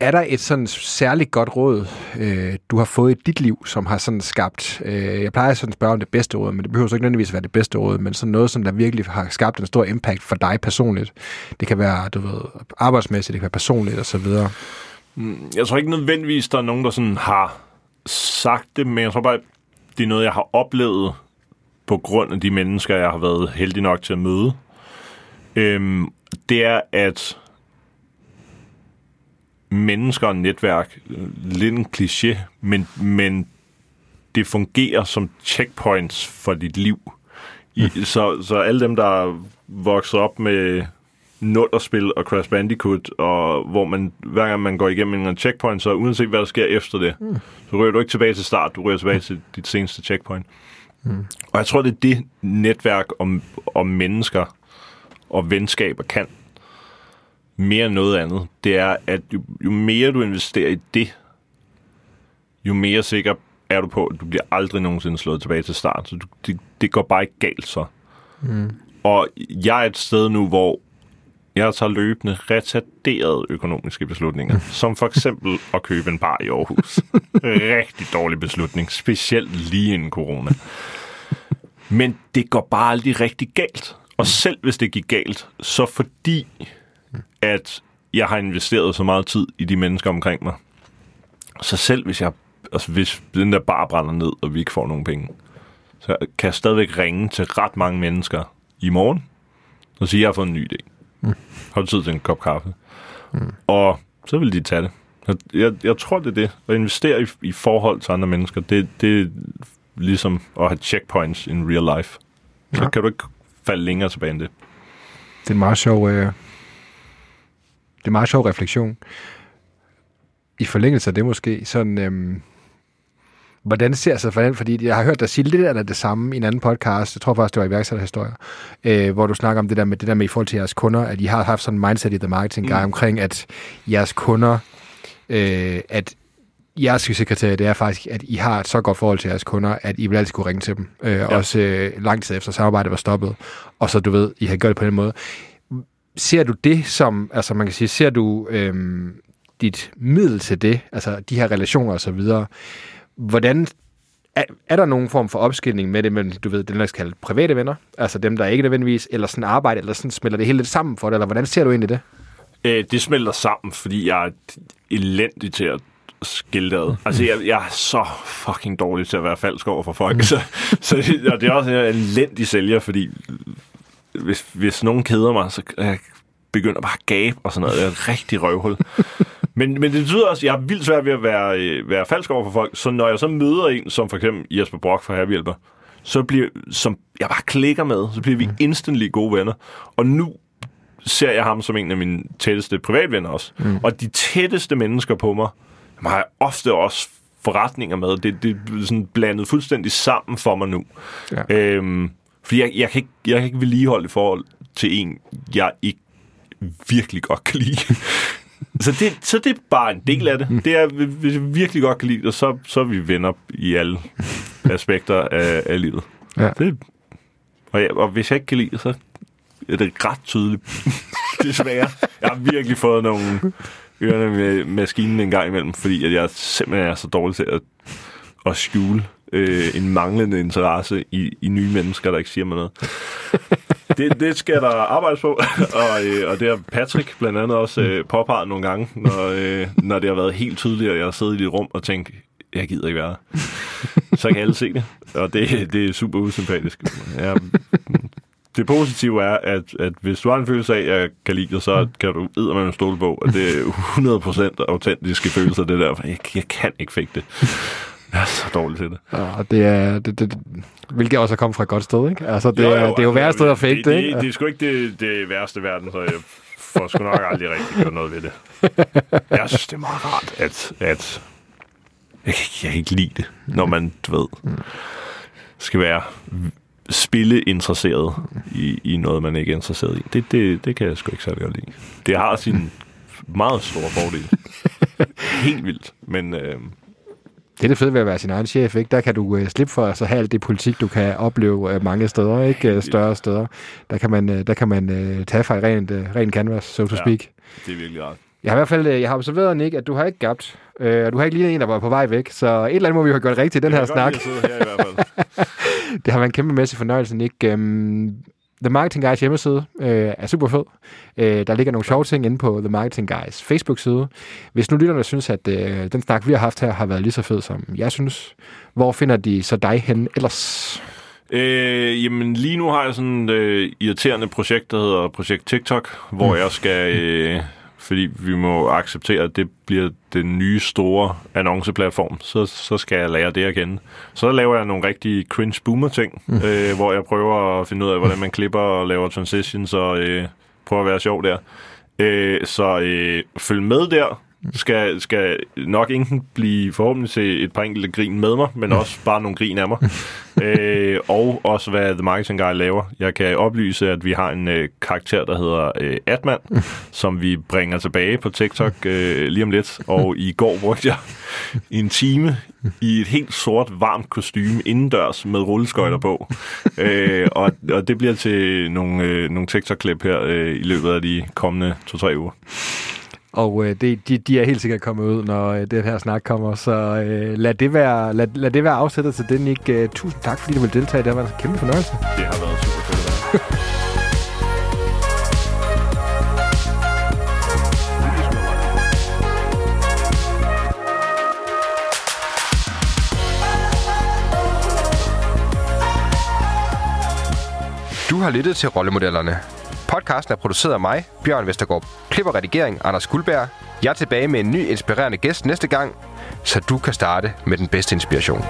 er der et sådan særligt godt råd, øh, du har fået i dit liv, som har sådan skabt, øh, jeg plejer sådan at spørge om det bedste råd, men det behøver så ikke nødvendigvis være det bedste råd, men sådan noget, som der virkelig har skabt en stor impact for dig personligt. Det kan være, du ved, arbejdsmæssigt, det kan være personligt osv. Mm, jeg tror ikke nødvendigvis, der er nogen, der sådan har sagt det, men jeg tror bare, det er noget, jeg har oplevet på grund af de mennesker, jeg har været heldig nok til at møde. Øhm, det er, at mennesker og netværk, lidt en kliché, men, men det fungerer som checkpoints for dit liv. I, så, så alle dem, der er vokset op med nullerspil og Crash Bandicoot, og hvor man, hver gang man går igennem en checkpoint, så uanset hvad der sker efter det, mm. så ryger du ikke tilbage til start, du ryger tilbage til dit seneste checkpoint. Mm. Og jeg tror, det er det netværk om, om mennesker og venskaber kan mere end noget andet. Det er, at jo, jo mere du investerer i det, jo mere sikker er du på, at du bliver aldrig nogensinde slået tilbage til start. Så du, det, det går bare ikke galt så. Mm. Og jeg er et sted nu, hvor jeg tager løbende retarderede økonomiske beslutninger, som for eksempel at købe en bar i Aarhus. Rigtig dårlig beslutning, specielt lige inden corona. Men det går bare aldrig rigtig galt. Og selv hvis det gik galt, så fordi at jeg har investeret så meget tid i de mennesker omkring mig, så selv hvis jeg altså hvis den der bar brænder ned, og vi ikke får nogen penge, så kan jeg stadigvæk ringe til ret mange mennesker i morgen, og sige, at jeg har fået en ny idé. Mm. Har du tid til en kop kaffe? Mm. Og så vil de tage det. Jeg, jeg, tror, det er det. At investere i, i forhold til andre mennesker, det, det er ligesom at have checkpoints in real life. Så Ja. kan du ikke falde længere tilbage end det. Det er en meget sjov, øh, det er en meget sjov refleksion. I forlængelse af det måske, sådan, øhm, hvordan ser sig for den, fordi jeg har hørt dig sige lidt af det samme i en anden podcast, jeg tror faktisk, det var iværksætterhistorier, øh, hvor du snakker om det der med det der med i forhold til jeres kunder, at I har haft sådan en mindset i The Marketing Guy mm. omkring, at jeres kunder, øh, at jeres succeskriterie, det er faktisk, at I har et så godt forhold til jeres kunder, at I vil altid kunne ringe til dem. Øh, ja. Også øh, lang tid efter samarbejdet var stoppet. Og så, du ved, I har gjort det på den måde. Ser du det som, altså man kan sige, ser du øhm, dit middel til det, altså de her relationer og så videre, hvordan er, er der nogen form for opskilning med det mellem, du ved, det der skal kalde private venner, altså dem, der ikke nødvendigvis, eller sådan arbejde, eller sådan smelter det hele lidt sammen for dig, eller hvordan ser du egentlig det? Øh, det smelter sammen, fordi jeg er elendig til at ad. Altså, jeg, jeg er så fucking dårlig til at være falsk over for folk. Så, så det, og det er også en elendig sælger, fordi hvis, hvis nogen keder mig, så jeg begynder bare at gabe og sådan noget. Det er et rigtig røvhul. Men, men det betyder også, at jeg er vildt svært ved at være, øh, være falsk over for folk. Så når jeg så møder en, som for eksempel Jesper Brock fra Herrehjælper, så bliver, som jeg bare klikker med, så bliver vi instantly gode venner. Og nu ser jeg ham som en af mine tætteste privatvenner også. Mm. Og de tætteste mennesker på mig, har jeg ofte også forretninger med. Det, det er sådan blandet fuldstændig sammen for mig nu. Ja. Øhm, fordi jeg, jeg, kan ikke, jeg kan ikke vedligeholde i forhold til en, jeg ikke virkelig godt kan lide. så, det, så det er bare en del af det. Det er, hvis jeg virkelig godt kan lide det, så, så er vi venner i alle aspekter af, af livet. Ja. Det, og, jeg, og hvis jeg ikke kan lide det, så er det ret tydeligt. Desværre. Jeg har virkelig fået nogle ørerne med maskinen en gang imellem, fordi at jeg simpelthen er så dårlig til at, at skjule øh, en manglende interesse i, i nye mennesker, der ikke siger mig noget. Det, det skal der arbejdes på, og, øh, og det har Patrick blandt andet også øh, påpeget nogle gange, når, øh, når det har været helt tydeligt, at jeg har siddet i et rum og tænkt, jeg gider ikke være. Så kan alle se det, og det, det er super usympatisk. Jeg, det positive er, at, at hvis du har en følelse af, at jeg kan lide dig, så kan du med en stole på, at det er 100% autentiske følelser, det der. Jeg, jeg kan ikke fake det. Jeg er så dårlig til det. Og det er, det, det, hvilket også er kommet fra et godt sted, ikke? Altså, det, jo, jo, det er jo altså, værre sted at fake det, det, ikke? det, det er sgu ikke det, det værste i verden, så jeg får sgu nok aldrig rigtig gjort noget ved det. Jeg synes, det er meget rart, at, at jeg, kan- jeg kan ikke lide det, når man, du ved, skal være spilleinteresseret i, i noget, man ikke er interesseret i. Det, det, det kan jeg sgu ikke særlig godt lide. Det har sin meget store fordel. Helt vildt. Men øh, Det er det fede ved at være sin egen chef, ikke? Der kan du uh, slippe for så have alt det politik, du kan opleve uh, mange steder, ikke? Uh, større steder. Der kan man, uh, der kan man uh, tage fra rent, uh, rent canvas, so to Ja. speak. det er virkelig rart. Jeg har i hvert fald uh, jeg har observeret, Nick, at du har ikke gabt. Og du har ikke lignet en, der var på vej væk. Så et eller andet må vi have gjort rigtigt i den her Jeg kan snak. godt lide at sidde her i hvert fald. Det har været en kæmpe mæssig fornøjelse, Nick. Um, The Marketing Guys hjemmeside øh, er super fed. Øh, der ligger nogle sjove ting inde på The Marketing Guys Facebook-side. Hvis nu lytterne synes, at øh, den snak, vi har haft her, har været lige så fed, som jeg synes, hvor finder de så dig hen ellers? Øh, jamen, lige nu har jeg sådan et øh, irriterende projekt, der hedder Projekt TikTok, hvor jeg skal, øh, fordi vi må acceptere, at det bliver den nye store annonceplatform, så, så skal jeg lære det at kende. Så laver jeg nogle rigtig cringe boomer ting, øh, hvor jeg prøver at finde ud af, hvordan man klipper og laver transitions og øh, prøver at være sjov der. Øh, så øh, følg med der. Skal, skal nok enten blive forhåbentlig til et par enkelte grin med mig, men også bare nogle grin af mig. øh, og også hvad The Marketing Guy laver. Jeg kan oplyse, at vi har en øh, karakter, der hedder øh, Atman, som vi bringer tilbage på TikTok øh, lige om lidt. Og i går brugte jeg en time i et helt sort, varmt kostume indendørs med rulleskøjter på. øh, og, og det bliver til nogle, øh, nogle TikTok-klip her øh, i løbet af de kommende to-tre uger. Og øh, det, de, de er helt sikkert kommet ud, når øh, den her snak kommer, så øh, lad, det være, lad, lad det være afsættet til den, Nick. Øh, tusind tak, fordi du vil deltage. Det har været en kæmpe fornøjelse. Det har været super fedt at være. Du har lyttet til Rollemodellerne. Podcasten er produceret af mig, Bjørn Vestergaard. Klipper redigering, Anders Guldberg. Jeg er tilbage med en ny inspirerende gæst næste gang, så du kan starte med den bedste inspiration.